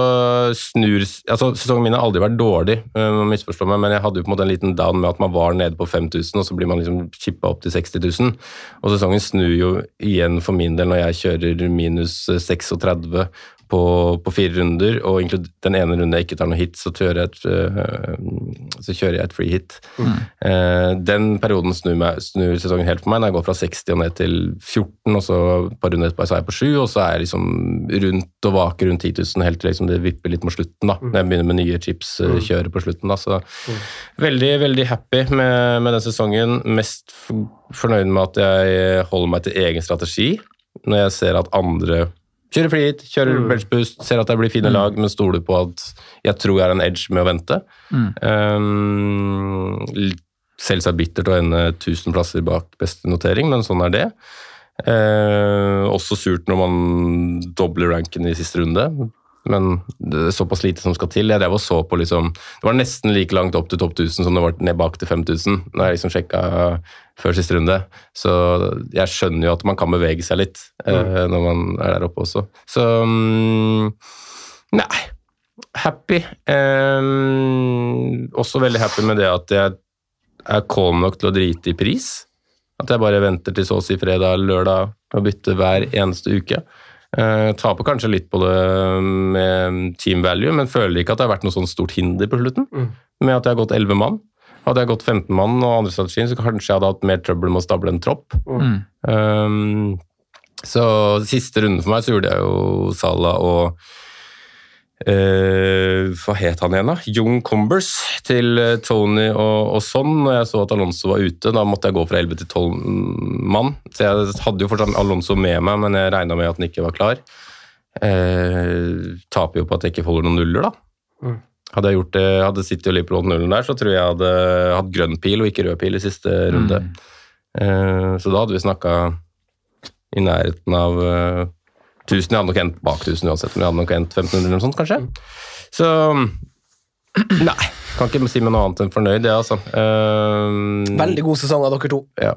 snur altså Sesongen min har aldri vært dårlig, Man misforstår misforstå meg, men jeg hadde jo på en måte en liten down med at man var nede på 5000, og så blir man liksom chippa opp til 60 000. Og sesongen snur jo igjen for min del når jeg kjører minus øh, 36 på, på fire runder, og inklud den ene runden jeg ikke tar noe hit, så kjører jeg et, øh, så kjører jeg et free hit. Eh, den perioden snur, meg, snur sesongen helt for meg, når jeg går fra 60 og ned til 14, og så et par runder etterpå så er jeg på 7, og så er jeg liksom rundt og vaker rundt 10 000 helt til liksom det vipper litt mot slutten, da, når jeg begynner med nye chips-kjøret kjører på slutten. da, så Veldig, veldig happy med, med den sesongen. Mest fornøyd med at jeg holder meg til egen strategi. Når jeg ser at andre kjører hit, kjører benchboost, ser at det blir fine lag, men stoler på at jeg tror jeg har en edge med å vente. Um, litt selvsagt bittert å ende 1000 plasser bak beste notering, men sånn er det. Uh, også surt når man dobler ranken i siste runde, men det er såpass lite som skal til. Jeg drev og så på liksom Det var nesten like langt opp til topp 1000 som det var ned bak til 5000, når jeg liksom sjekka før siste runde. Så jeg skjønner jo at man kan bevege seg litt eh, når man er der oppe også. Så mm, Nei. Happy. Um, også veldig happy med det at jeg er calm nok til å drite i pris. At jeg bare venter til så å si fredag eller lørdag og bytter hver eneste uke. Eh, taper kanskje litt på det med team value, men føler ikke at det har vært noe sånn stort hinder på slutten. Med at jeg har gått 11 mann. Hadde jeg gått 15 mann og andre strategien, så kanskje jeg hadde hatt mer trøbbel med å stable en tropp. Um, så siste runden for meg så gjorde jeg jo Salah og eh, Hva het han igjen, da? Young Combers til eh, Tony og, og sånn. Når jeg så at Alonso var ute, da måtte jeg gå fra 11 til 12 mann. Så jeg hadde jo fortsatt Alonso med meg, men jeg regna med at han ikke var klar. Uh, taper jo på at jeg ikke holder noen nuller, da. Hadde jeg gjort det, hadde City og Liverpool holdt nullen der, så tror jeg jeg hadde hatt grønn pil og ikke rød pil i siste runde. Uh, så da hadde vi snakka i nærheten av 1000. Jeg hadde nok endt bak 1000 uansett, men jeg hadde nok endt 1500 eller noe sånt, kanskje. Så Nei, kan ikke si meg noe annet enn fornøyd, det, altså. Eh, Veldig god sesong av dere to. ja.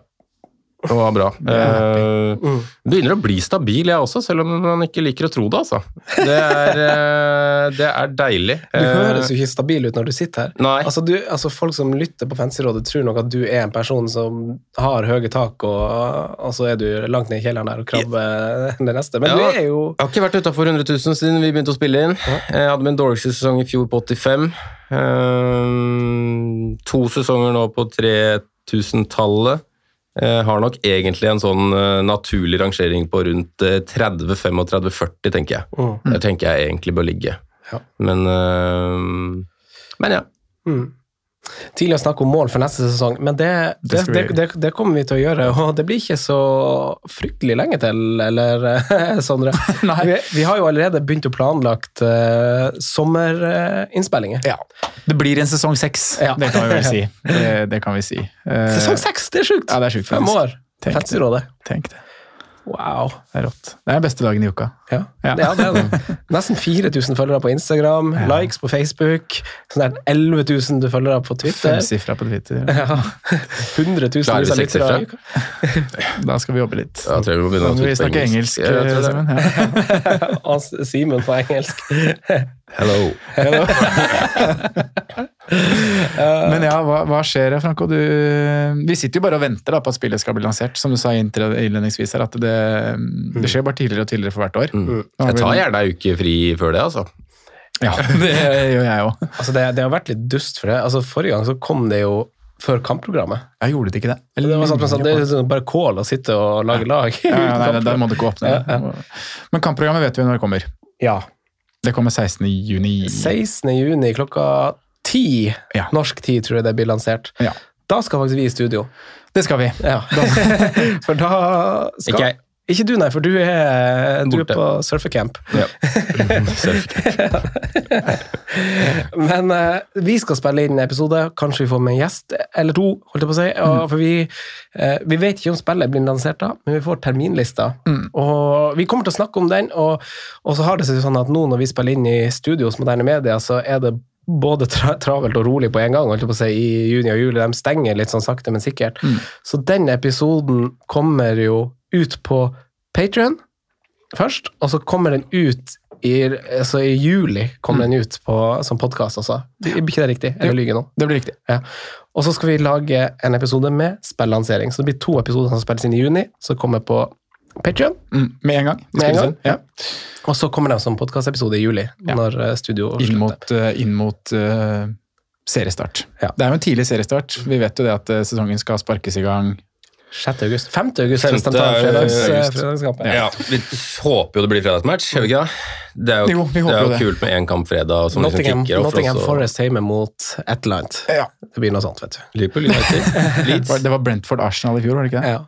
Det var bra. Eh, begynner å bli stabil, jeg også, selv om man ikke liker å tro det, altså. Det er, <laughs> eh, det er deilig. Du Eh, høres jo ikke stabil ut når du sitter her. Nei. Altså, du, altså Folk som lytter på Fancyrådet, tror nok at du er en person som har høye tak, og, og så er du langt ned i kjelleren der og krabber det neste. Men Ja. du er jo Jeg har ikke vært utafor 100 000 siden vi begynte å spille inn. Jeg hadde min dårligste sesong i fjor på 85. Eh, to sesonger nå på 3000-tallet. Jeg har nok egentlig en sånn eh, naturlig rangering på rundt eh, 30-35-40, tenker jeg. Mm. Der tenker jeg egentlig bør ligge. Ja. Men, eh, men ja. mm. Tidlig å snakke om mål for neste sesong, men det, det, Det det, kommer vi til å gjøre. Og det blir ikke så fryktelig lenge til, eller <laughs> Sondre? <laughs> Vi, vi har jo allerede begynt å planlagt uh, sommerinnspillinger. Ja. Det blir en sesong seks, Ja. det kan vi vel si. <laughs> Det, det kan vi si. Uh, Sesong seks, det er sjukt! Ja, det er sjukt, Fem år. Tenk det. Tenk det. Wow. Det er rått. Det er beste dagen i uka. Ja, Ja. ja. det er det. Nesten 4000 følgere på Instagram, likes på Facebook, sånn der 11 000 du følgere på Twitter. Femsifra på Twitter. Ja. 100 000 Klarer vi lyttere i uka. <laughs> Da skal vi jobbe litt. Da tror jeg vi må begynne å vi tweete snakker engelsk, Ja. Ja. <laughs> Og Simen på engelsk. Hello. Hello. <laughs> Men ja, hva, hva skjer, Franco? Du, vi sitter jo bare og venter da, på at spillet skal bli lansert. Som du sa innledningsvis her, at det, det skjer bare tidligere og tidligere for hvert år. Mm. Jeg tar gjerne ei uke fri før det, altså. Ja, det gjør jeg òg. Altså, det, det har vært litt dust for det. Altså, forrige gang så kom det jo før kampprogrammet. Jeg gjorde det ikke det. Det, var sånn, at det er sånn bare kål å sitte og lage lag. ja, ja, nei, der må du ikke åpne. Ja, Men kampprogrammet vet vi når det kommer. Ja. Det kommer 16. juni. 16. juni klokka ti, Ja. norsk tid, tror jeg det blir lansert. Ja. Da skal faktisk vi i studio. Det skal vi. Ja. <laughs> for da skal Ikke jeg. Ikke du, nei, for du er, du er på surfecamp. Ja. <laughs> Men uh, vi skal spille inn en episode, kanskje vi får med en gjest eller to, holdt jeg på å si. Og, for vi, uh, vi vet ikke om spillet blir lansert da, men vi får terminlista. Og vi kommer til å snakke om den, og, og så har det seg sånn at nå når vi spiller inn i studio hos Moderne Media, så er det både tra travelt og rolig på en gang, holdt jeg på å si, i juni og juli. De stenger litt sånn sakte, men sikkert. Så den episoden kommer jo ut på Patrion først, og så kommer den ut i, altså i juli kommer den ut på, som podkast, altså. Blir ikke det riktig? Eller lyver jeg nå? Det blir riktig. Ja. Og så skal vi lage en episode med spillansering. Så det blir to episoder som spilles inn i juni, som kommer på Patrion Mm, med en gang. Med en gang. Ja. Og så kommer de som podkastepisode i juli, Ja. når eh, studio Inn mot, eh, inn mot uh, seriestart. Ja. Det er jo en tidlig seriestart. Vi vet jo det at sesongen skal sparkes i gang 6. august. 5. august er det fredagskampen. Ja, vi håper jo det blir fredagsmatch, gjør vi ikke det? Det er jo, Jo, vi det er jo det. kult med én kamp fredag. Som Nottingham, liksom Nottingham Forest hjemme mot et eller annet. Ja. Det blir noe sånt, vet du. Liverpool United. <laughs> Leeds. Det var Brentford Arsenal i fjor, var det ikke det? Ja.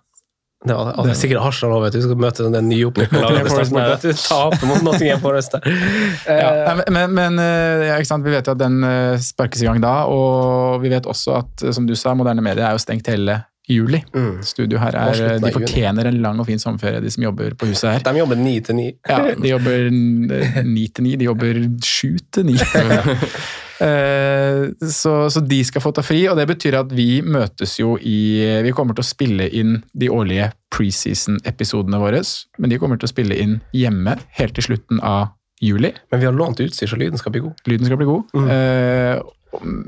Det var, det er sikkert Arsenal òg, vet du. Skal møte den nye laget. Nottingham Forest Vet du. Tape mot Nottingham Forest. <laughs> Ja, Eh, men, men eh, ja? Vi vet jo at den eh, sparkes i gang da, og vi vet også at, som du sa, moderne medier er jo stengt hele juli. Mm. Studio her er, De juni. fortjener en lang og fin sommerferie, de som jobber på huset her. De jobber ni til ni. Ja, de jobber ni til ni, de jobber sju til ni. <laughs> Eh, Så, så de skal få ta fri, og det betyr at vi møtes jo i Vi kommer til å spille inn de årlige preseason-episodene våre, men de kommer til å spille inn hjemme helt til slutten av juli. Men vi har lånt utstyr, så lyden skal bli god. Lyden skal bli god. Eh,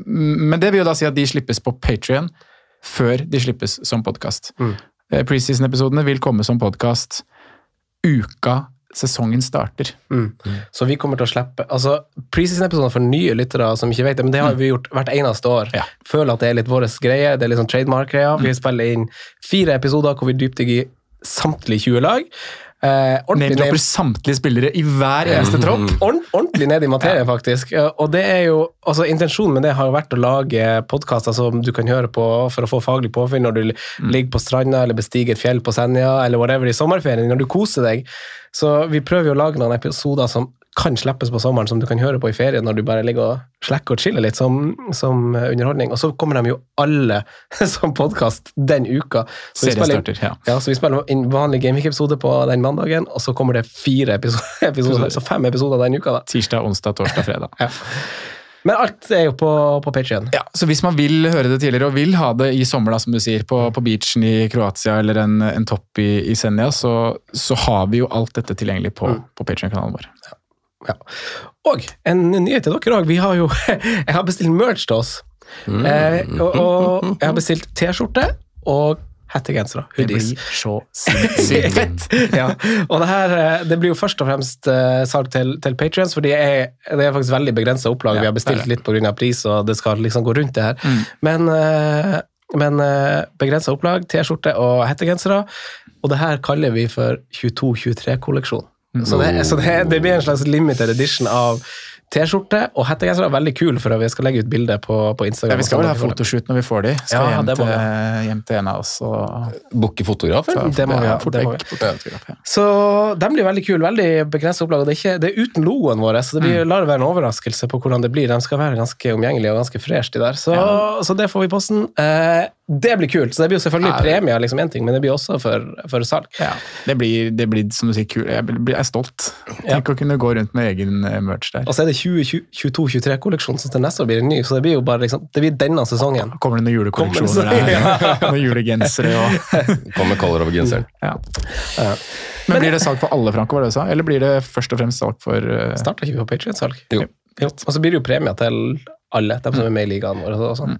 Men det vil jo da si at de slippes på Patrion før de slippes som podkast. Mm. Preseason-episodene vil komme som podkast uka sesongen starter. Så vi kommer til å slippe altså Preseason-episoder for nye lyttere som ikke vet det, men det har vi gjort hvert eneste år. Ja. Føler at det er litt vår greie. Det er litt sånn trademark-greia. Vi spiller inn fire episoder hvor vi dypdykker i samtlige 20 lag. Eh, Name-dropper samtlige spillere i hver eneste tropp. Ord, ordentlig ned i materien, faktisk. Og det er jo, altså Intensjonen med det har jo vært å lage podkaster som du kan høre på for å få faglig påfyll når du mm. ligger på stranda eller bestiger et fjell på Senja eller whatever i sommerferien, når du koser deg. Så vi prøver jo å lage noen episoder som kan slippes på sommeren, som du kan høre på i ferien når du bare ligger og slekker og chiller litt som, som underholdning. Og så kommer de jo alle <laughs> som podkast den uka. Så vi spiller starter, ja. ja, så vi spiller en vanlig Gameweek-episode på den mandagen, og så kommer det fire <laughs> episoder, episoder så fem episoder den uka. da. Tirsdag, onsdag, torsdag, fredag. <laughs> Ja. Men alt er jo på, på Patreon. Ja, så hvis man vil høre det tidligere, og vil ha det i sommer, da, som du sier, på, på beachen i Kroatia eller en, en topp i, i Senja, så, så har vi jo alt dette tilgjengelig på, på Patreon-kanalen vår. Ja. Og en nyhet til dere òg. Vi har jo <laughs> Jeg har bestilt merch til oss. Eh, og, og jeg har bestilt T-skjorte og hettegensere. Det blir så <laughs> sinnssykt fett! ja, og det her eh, det blir jo først og fremst eh, salg til, til Patrions, for det er, faktisk veldig begrensa opplag. Ja, Vi har bestilt litt pga. pris, og det skal liksom gå rundt det her. Mm. Men, eh, men begrensa opplag, T-skjorte og hettegensere. Og det her kaller vi for 22-23-kolleksjon. Mm. Så, det, så det, det blir en slags limited edition av T-skjorte og hettegenser. Veldig kul, for vi skal legge ut bilde på, på Instagram. Ja, vi skal vel ha sånn. fotoshoot når vi får de. Skal Ja, hjem, det må til, vi hjem til en av oss og Booke fotograf, eller? Det må vi ha, ja. Så den blir veldig kul. Veldig begrenset opplag. og Det er, ikke, det er uten logoen vår, så det blir, lar det være en overraskelse på hvordan det blir. De skal være ganske omgjengelige og ganske fresh, de der. Så, så det får vi i posten. Eh, det blir kult. Så det blir jo selvfølgelig Ja, liksom ting, men det blir også for, for salg. Ja, det blir, det blir, som du sier, kult. Jeg blir- jeg er stolt. Tenk å kunne gå rundt med egen eh, merch der. Og så er det 2022-23-kolleksjon, så til neste år blir det ny. Så det blir jo bare liksom, det blir denne sesongen. Kommer det noen julekolleksjoner her? Ja. Noen julegensere og Kommer color over genseren. ja. Men blir det salg for alle, Franco, var det du sa? Eller blir det først og fremst salg for uh... Starter ikke vi på Patrion-salg? Jo. Og så blir det jo premier til alle, de som er med i ligaen vår. og sånn.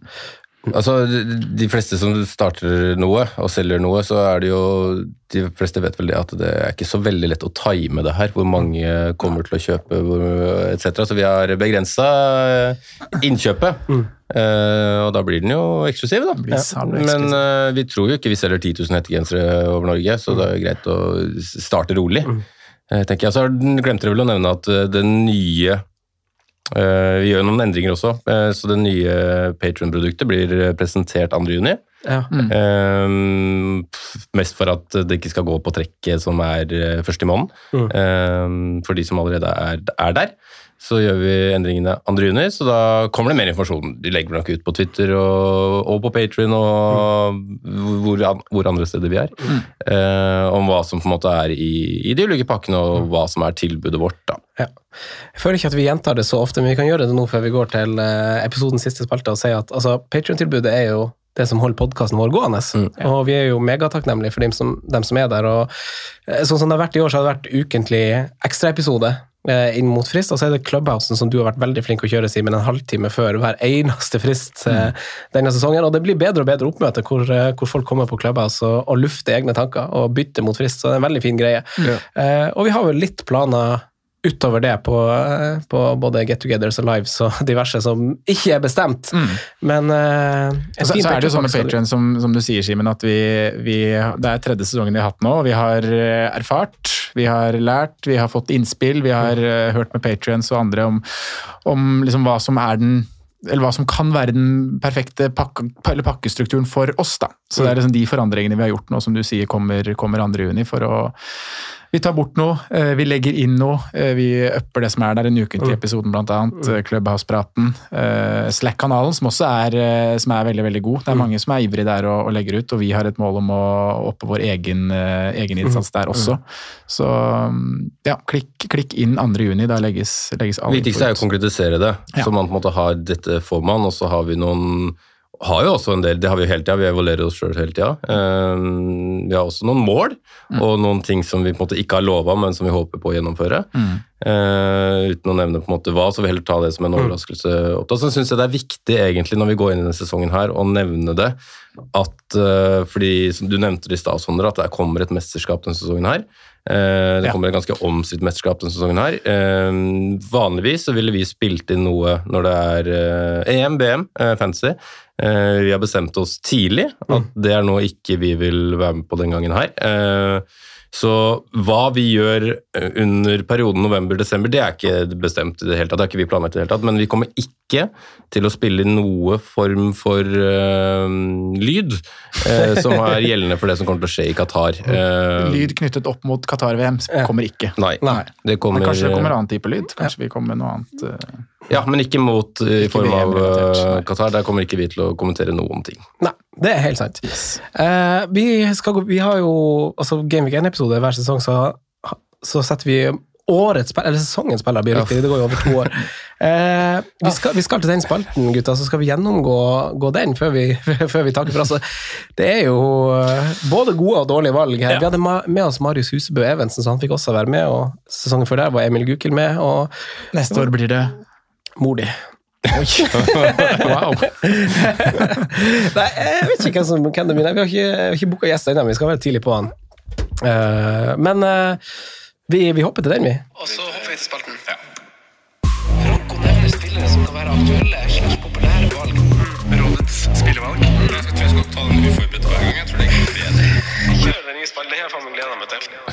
Altså, de- fleste som starter noe og selger noe, så er det jo De fleste vet vel det at det er ikke så veldig lett å time det her. Hvor mange kommer til å kjøpe etc. Så vi har begrensa innkjøpet. Eh, og da blir den jo eksklusiv, da. Ja. Men eh, vi tror jo ikke vi selger 10 000 hettegensere over Norge, så det er greit å starte rolig. Eh, tenker jeg. Så glemte dere vel å nevne at den nye vi gjør noen endringer også, eh, så det nye Patron-produktet blir eh, presentert 2. juni. Ja. Mm. mest for at det ikke skal gå på trekket som er eh, først i måneden. Mm. Eh, for de som allerede er, er der. Så gjør vi endringene 2. juni, så da kommer det mer informasjon. De legger nok ut på Twitter og, og på Patrion og hvor, hvor andre steder vi er. Eh, om hva som på en måte er i, i de ulike pakkene, og hva som er tilbudet vårt. da. Ja. Jeg føler ikke at vi gjentar det så ofte, men vi kan gjøre det nå før vi går til eh, episodens siste spalte og si at altså, Patreon-tilbudet er jo det som holder podkasten vår gående. Og vi er jo megatakknemlige for dem som, dem som er der. og eh, Sånn som det har vært i år, så har det vært ukentlig ekstraepisode inn mot frist. Og så er det Clubhousen som du har vært veldig flink å kjøre, Simen, en halvtime før hver eneste frist eh, denne sesongen. Og det blir bedre og bedre oppmøte hvor, eh, hvor folk kommer på Clubhouse og, og lufter egne tanker og bytter mot frist. Så det er en veldig fin greie. Eh, og vi har vel litt planer utover det på, eh, på både Get Togethers og Lives og <laughs> diverse som ikke er bestemt. Men eh, så, så er det jo sånn med Patreon som, som du sier, Simen, at vi, vi, det er tredje sesongen vi har hatt nå. og Vi har eh, erfart, vi har lært, vi har fått innspill, vi har uh, hørt med Patrions og andre om, om liksom hva som er den eller hva som kan være den perfekte pakke, eller pakkestrukturen for oss. da. Så det er liksom de forandringene vi har gjort nå, som du sier kommer, kommer 2. juni. for å vi tar bort noe, eh, vi legger inn noe, eh, vi upper det som er der, den ukentlige episoden bl.a. Clubhouse-praten. eh, Slack-kanalen, som også er, som er veldig veldig god. Det er mange som er ivrige der og, og legger ut, og vi har et mål om å oppe vår egen, egen innsats der også. Så mm, ja, klikk, klikk inn 2. juni, da legges, legges all Det viktigste er å konkretisere det, Ja. så man på en måte har dette får man, og så har vi noen har jo også en del, Det har vi jo hele tida, vi evaluerer oss sjøl hele tida. Um, vi har også noen mål og noen ting som vi på en måte ikke har lova, men som vi håper på å gjennomføre. Mm. Uh, uten å nevne på en måte hva, så vil vi heller ta det som en overraskelse. opp. Så syns jeg det er viktig egentlig når vi går inn i denne sesongen her, å nevne det. At, eh, fordi som Du nevnte det i stad, Sondre, at det kommer et mesterskap denne sesongen her. Eh, det kommer et ganske omstridt mesterskap denne sesongen her. Eh, vanligvis så ville vi spilt inn noe når det er EM, BM. Eh, vi har bestemt oss tidlig at det er noe ikke vi vil være med på den gangen her. Så hva vi gjør eh, under perioden november-desember, det er ikke bestemt i det hele tatt. Det har ikke vi planlagt i det hele tatt, men vi kommer ikke til å spille noe form for uh, lyd uh, som er <laughs> gjeldende for det som kommer til å skje i Qatar. Uh, Lyd knyttet opp mot Qatar-VM kommer ikke. Nei, Nei. det kommer Men kanskje det kommer annen type lyd? Kanskje vi kommer med noe annet? Eh. Ja, men ikke mot i Ikke form av eh. Qatar. Der kommer ikke vi til å kommentere noen ting. Nei, det er helt sant. Eh, vi, skal gå, vi har jo altså Game Week 1-episode hver sesong, så, så setter vi årets spiller, eller sesongens spiller, blir riktig. Det går jo over to år. <laughs> Eh, vi, skal, vi skal til den spalten, gutta, så skal vi gjennomgå gå den før vi, <laughs> før vi takker for oss. Det er jo eh, både gode og dårlige valg her. Vi hadde med oss Marius Husebø Evensen, så han fikk også være med. og Sesongen før der var Emil Gukild med, og Neste år blir det mor di. <laughs> wow. <laughs> Nei, jeg vet ikke hvem, som, hvem det. Nei, Vi har ikke, vi har ikke booka gjester ennå, vi skal være tidlig på han. Uh, men uh, vi, vi hopper til den, vi. Og så hopper vi til spalten. Franco nevner spillere som kan være aktuelle slags populære valg. Rådets spillevalg. Jeg tror jeg skal ta den uforberedt hver gang. Jeg tror det er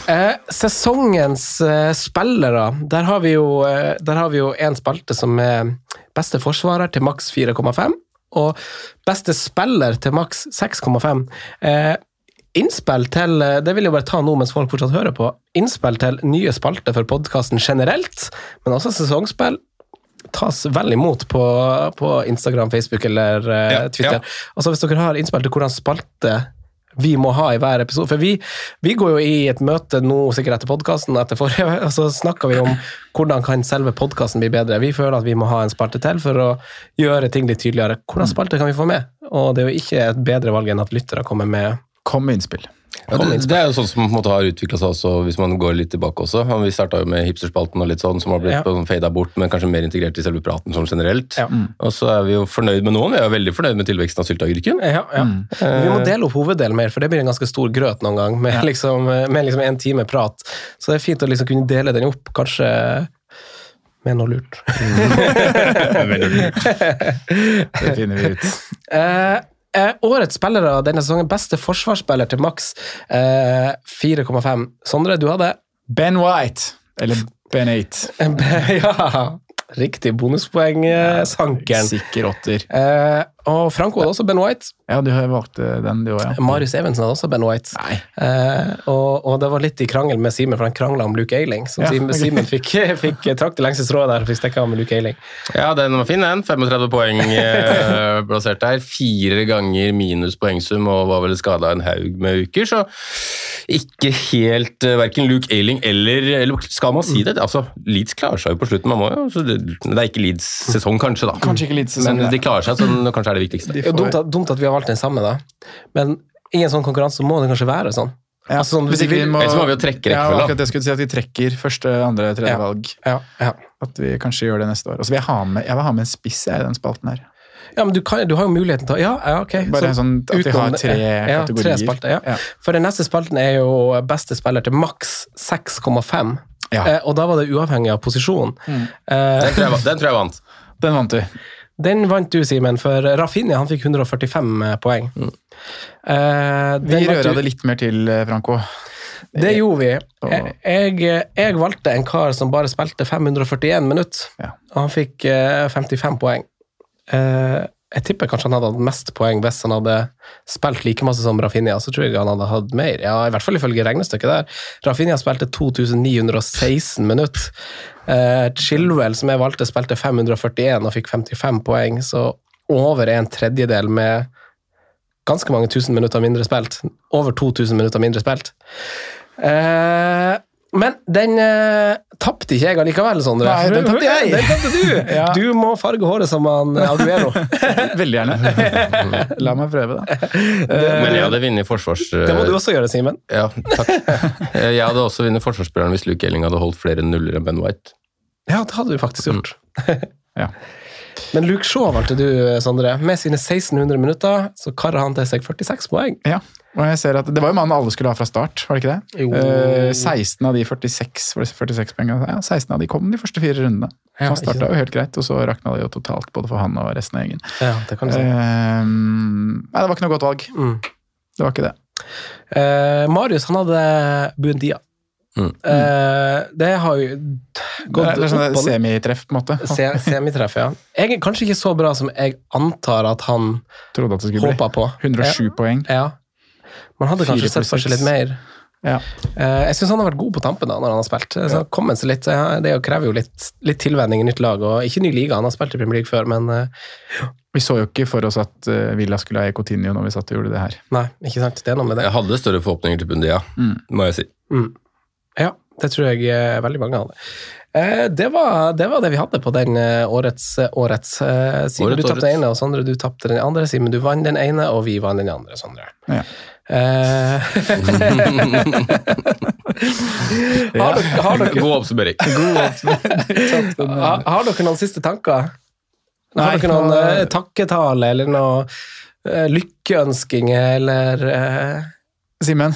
Eh, sesongens eh, spillere. Der har vi jo eh, der har vi jo en spalte som er beste forsvarer til maks 4,5, og beste spiller til maks 6,5. Eh, innspill til eh, Det vil jeg bare ta nå mens folk fortsatt hører på. Innspill til nye spalter for podkasten generelt, men også sesongspill. Tas vel imot på, på Instagram, Facebook eller eh, Ja, Twitter. ja. Altså Hvis dere har innspill til hvordan spalte vi må ha i hver episode. For vi, vi går jo i et møte nå, sikkert etter podkasten, etter forrige, <laughs> og så snakker vi om hvordan kan selve podkasten bli bedre. Vi føler at vi må ha en spalte til for å gjøre ting litt tydeligere. Hvordan spalte kan vi få med? Og det er jo ikke et bedre valg enn at lyttere kommer med Kom med innspill. Ja, det, det er jo sånn som på en måte har utvikla seg også, hvis man går litt tilbake også. Vi starta jo med hipsterspalten og litt sånn, som har blitt Ja. fada bort, men kanskje mer integrert i selve praten sånn generelt. Ja. Og så er vi jo fornøyd med noen. Vi er jo veldig fornøyd med tilveksten av sylteagurken. Ja, ja. Vi må dele opp hoveddelen mer, for det blir en ganske stor grøt noen gang, med, liksom, med liksom en time prat. Så det er fint å liksom kunne dele den opp, kanskje med noe lurt. <laughs> <laughs> Det finner vi ut. Eh, eh, årets spillere denne sesongen, beste forsvarsspiller til maks eh, 4,5. Sondre, du hadde Ben White, eller Ben 8. <laughs> ja. Riktig bonuspoeng-sankeren. Sikker åtter. Eh, og Franco hadde også Ben White. Ja, du valgte den, du òg, ja. Marius Evensen hadde også Ben White. Nei. Eh, og, og det var litt i krangel med Simen, for han krangla om Luke Eiling. Så Ja, Simen, okay. Fikk, <laughs> fikk trakk det lengste strået der og fikk stikke av med Luke Eiling. Ja, den var fin, den. 35 poeng eh, <laughs> plassert der. Fire ganger minus poengsum og var vel skada en haug med uker, så ikke helt uh, Verken Luke Ailing eller, eller Skal man si det? Altså, Leeds klarer seg jo på slutten. Man må jo, så det, det er ikke Leeds sesong, kanskje, da. Kanskje ikke Leeds sesong, Men de klarer seg, så den kanskje er det viktigste. De Det er får- dumt, at- dumt at vi har valgt den samme, da. Men i en sånn konkurranse må det kanskje være sånn. Ja, Altså, sånn, hvis ikke vi må, Ellers må vi jo trekke ja, rekkefølge, akkurat det skulle si at vi trekker første, andre, tredje Ja. valg. Ja, ja. At vi kanskje gjør det neste år. Og så vil jeg ha med, jeg vil ha med en spiss i den spalten her. ja men du, kan, du har jo muligheten til å Ja, ja ok. Bare Så sånn at vi har tre ja, kategorier. Tre spalter, ja. Ja. For den neste spalten er jo beste spiller til maks 6,5. Ja. Eh, og da var det uavhengig av posisjon. Mm. Eh, Den tror jeg, den tror jeg vant. Den vant du. Den vant du, Simen, for Rafinha han fikk 145 poeng. Eh, Vi røra det litt mer til, eh, Franco. Det gjorde vi. Jeg, jeg, valgte en kar som bare spilte 541 minutter, Ja. og han fikk eh, 55 poeng. Eh, jeg tipper kanskje han hadde hatt mest poeng hvis han hadde spilt like masse som Rafinha. Så tror jeg han hadde hatt mer. Ja, I hvert fall ifølge regnestykket der. Rafinha spilte 2916 minutter. Eh, Chilwell, som jeg valgte, spilte 541 og fikk 55 poeng, så over en tredjedel med ganske mange tusen minutter mindre spilt. Over 2000 minutter mindre spilt. Eh, men den eh, tapte ikke jeg allikevel, Sondre. Nei, den tapte jeg. Den tapte du! <laughs> Ja. Du må farge håret som han Aguero. <laughs> Veldig gjerne. <laughs> La meg prøve, da. Men jeg hadde vunnet forsvars... Det må du også gjøre, Simen. Ja, takk. Eh, Jeg hadde også vunnet forsvarsspilleren hvis Luke Elling hadde holdt flere nuller enn Ben White. Ja, det hadde du faktisk gjort. Ja. Men Luke Shaw valgte du, Sondre. Med sine 1600 minutter så karer han til seg 46 poeng. Ja. Og jeg ser at Det var jo mannen alle skulle ha fra start, var det ikke det? Jo. Eh, 16 av de 46, 46 poengene. Ja, 16 av de kom de første fire rundene. Ja, han starta jo helt greit, og så rakna det jo totalt både for han og resten av gjengen. Ja, det kan du si. Eh, nei, det var ikke noe godt valg. Mm. Det var ikke det. Eh, Marius han hadde Buendia. Mm. Eh, det har jo Det gått er, det er sånn opp semitreff, på en måte. Se, semitreff, ja. Jeg er kanskje ikke så bra som jeg antar at han Trodde at det skulle bli. på. 107 poeng. Ja. Man hadde kanskje sett for seg litt mer. Ja. Uh, jeg syns han har vært god på tampen da, når han har spilt. Så han seg litt, så det krever jo litt, litt tilvenning i nytt lag. og Ikke ny liga, han har spilt i Premier League før, men uh, Vi så jo ikke for oss at Villa skulle eie Coutinho når vi satt og gjorde det her. nei, ikke sant. Det er noe med det. Jeg hadde større forhåpninger til Bundia, Mm. må jeg si. Mm. Ja, det tror jeg eh, veldig mange hadde. Eh, det, var, det var det vi hadde på den eh, årets årets. Simen, Årets, du tapte den ene, og Sondre, du tapte den andre. Simen, du vant den ene, og vi vant den andre, Sondre. Ja. Eh, <laughs> har, dere, har, dere, God oppsummering. <laughs> har, <laughs> har dere noen siste tanker? Har dere noen eh, takketale, eller noe lykkeønskinger, eller eh, Simen,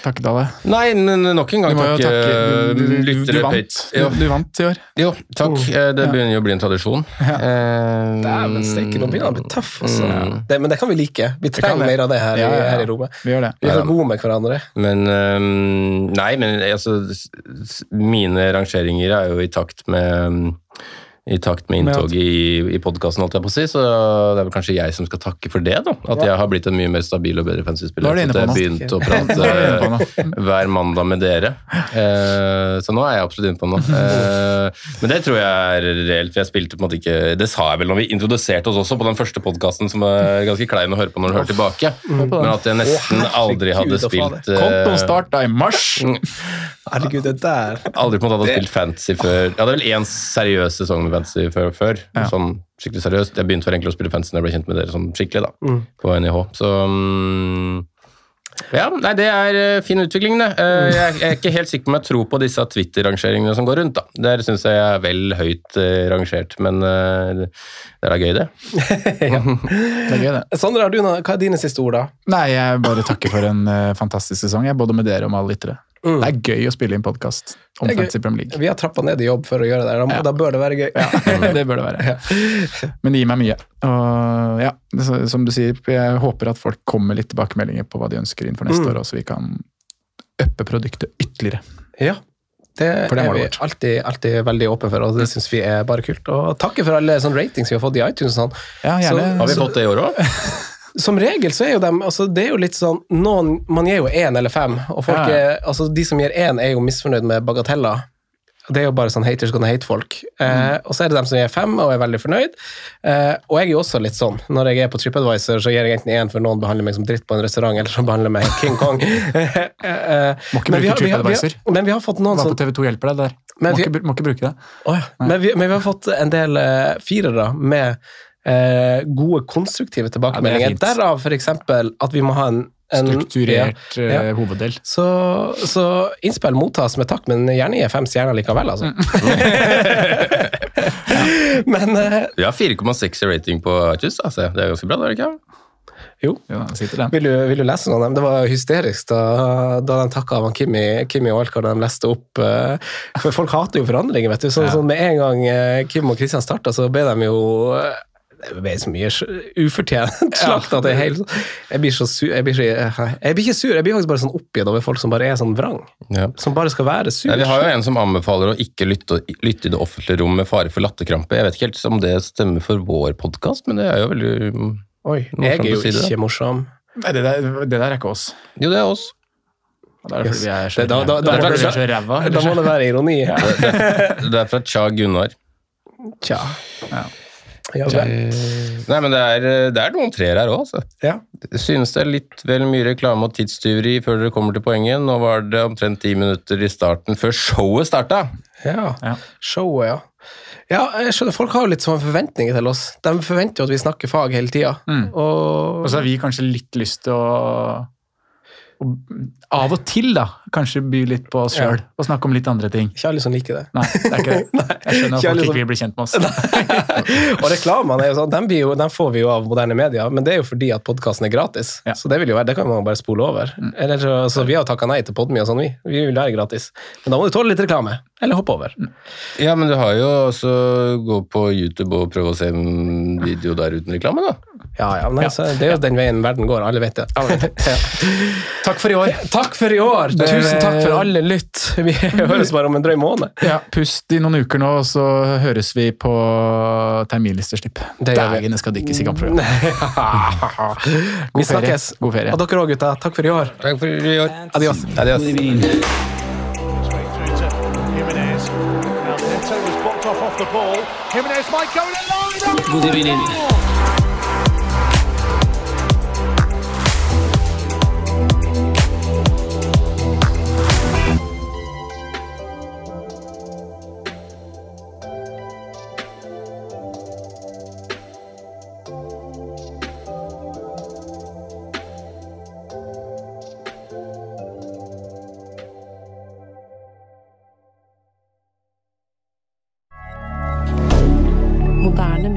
takk til alle. Nei, men nok en gang takk. takke takke du, du, du, vant. Pate. Du, du vant i år. jo, takk. Eh, Det begynner jo å bli en tradisjon. Eh, Dæven steike, nå begynner han å bli tøff, altså. Mm. Det, men det kan vi like. Vi trenger mer av det her, Ja, ja, i, ja. her i rommet. Vi gjør det. Vi er for gode med hverandre. Men um, Nei, men altså Mine rangeringer er jo i takt med i takt med inntoget i, i podkasten, holdt jeg på å si. Så det er vel kanskje jeg som skal takke for det. da. At jeg har blitt en mye mer stabil og bedre fansyspiller, er At jeg <laughs> på har noe. begynt å er prate hver mandag med dere. Eh, så nå er jeg absolutt inne på noe. Eh, men det tror jeg er reelt. for jeg spilte på en måte ikke, Det sa jeg vel når vi introduserte oss også på den første podkasten, som er ganske klein å høre på når du hører tilbake. Men at jeg nesten aldri hadde spilt eh, Kontoen starta i mars! Herregud, det der Aldri på en måte hadde spilt fantasy før. Jeg hadde vel én seriøs sesong med fantasy før. før Ja. Sånn skikkelig seriøst. Jeg begynte for egentlig å spille fantasy når jeg ble kjent med dere sånn skikkelig da, Mm. på NIH. Så um, ja, nei, det er eh, fin utvikling, det. Eh, jeg, jeg er ikke helt sikker på om jeg tror på disse Twitter-rangeringene som går rundt. da. Der syns jeg jeg er vel høyt eh, rangert, men det er da gøy, det. <laughs> ja. <laughs> Det er gøy, det. Sondre, har du noe, hva er dine siste ord, da? Nei, jeg bare takker for en fantastisk sesong, jeg, både med dere og med alle lyttere. Mm. Det er gøy å spille inn podkast om Fancy er. Fantasy Premier League. Vi har trappa ned i jobb for å gjøre det. Da, Ja. da bør det være gøy. Ja, <laughs> det bør det være. Men det gir meg mye. Og ja, som du sier, jeg håper at folk kommer litt tilbakemeldinger på hva de ønsker inn for neste Mm. år, og så vi kan uppe produktet ytterligere. Ja. Det, det er er vi alltid, alltid veldig åpne for, og det syns vi er bare kult. Og takke for alle sånne ratings vi har fått i iTunes. Sånn. Ja, gjerne. Så- Har vi fått det i år òg? <laughs> Som regel så er jo dem altså Det er jo litt sånn noen, Man gir jo én eller fem, og folk Ja. er, altså de som gir én, er jo misfornøyd med bagateller. Det er jo bare sånn haters gonna hate folk. Eh, Mm. og så er det dem som gir fem og er veldig fornøyd. Eh, og jeg er jo også litt sånn. Når jeg er på TripAdvisor, så gir jeg enten én for noen behandler meg som dritt på en restaurant, eller så behandler meg King Kong. <laughs> Eh, Må ikke men vi bruke TripAdvisor. Men vi har fått noen sånn på TV2 hjelper deg der? Må vi- ikke, må ikke bruke det. Å ja. men, vi, men vi har fått en del uh, firere med eh, gode, konstruktive tilbakemeldinger. Ja, Derav f.eks. at vi må ha en, en Strukturert ja, eh, ja. hoveddel. Så, så innspill mottas med takk, men gjerne gi fem stjerner likevel, altså. <laughs> <laughs> men eh, Vi har 4,6 i rating på iTunes. Altså. Det er ganske bra, det er det ikke? jo. Ja. Vil du, vil du lese noen av dem? Det var hysterisk da, da de takka av Kimmy, Kimmy Wildcard da de leste opp eh, For folk hater jo forandringer, vet du. Så, Ja. sånn med en gang eh, Kim og Kristian starta, så ble de jo eh, det ble så mye ufortjent slakt at det er helt Jeg blir så sur Jeg blir, så, jeg blir ikke sur, jeg blir faktisk bare sånn oppgitt over folk som bare er sånn vrang. Ja. Som bare skal være sur. Ja, vi har jo en som anbefaler å ikke lytte, lytte i det offentlige rom med fare for latterkrampe. Jeg vet ikke helt om det stemmer for vår podkast, men det er jo veldig Oi, jeg er jo si det. ikke morsom. Nei, det der, det der er ikke oss. Jo, det er oss. Da er må det være ironi. Det er fra Cha Gunnar. Tja. Ja. Ja. Nei, men det er, det er noen treer her òg, altså. ja. Synes det er litt vel mye reklame og tidstyveri før dere kommer til poenget. Nå var det omtrent ti minutter i starten før showet starta. Ja. Ja. Showet, ja. Ja, jeg skjønner, Folk har jo litt sånne forventninger til oss. De forventer jo at vi snakker fag hele tida. Mm. Og Og så har vi kanskje litt lyst til å Av og til, da, kanskje by litt på oss Ja. og snakke om litt andre ting. ikke alle som liker det. Nei, det er ikke det. <laughs> Jeg skjønner at folk ikke vil bli kjent med oss. <laughs> og reklamene er jo sånn, dem, blir jo, dem får vi jo av moderne medier, men det er jo fordi at podkasten er gratis. Ja. Så det vil jo være, det kan man bare spole over. Eller, så, så vi har takka nei til Podmy og sånn, vi. Vi vil være gratis. Men da må du tåle litt reklame. Eller hoppe over. Ja, men du har jo også gå på YouTube og prøve å se en video der uten reklame, da. Ja, ja, men altså, Det er jo den veien verden går. Alle vet det. <laughs> Ja. Takk for i år. Takk for i år! Det- Tusen takk for alle <laughs> lytt. Vi høres bare om en drøy måned. Ja, Pust i noen uker nå, og så høres vi på terminlisteslipp. Dagene skal dykkes i kampprogram. <laughs> Vi God ferie. snakkes. God ferie. Og dere òg, gutta. Takk for i år. Takk for i år. Adios. Adios. Jimenez. Might go in. God evening.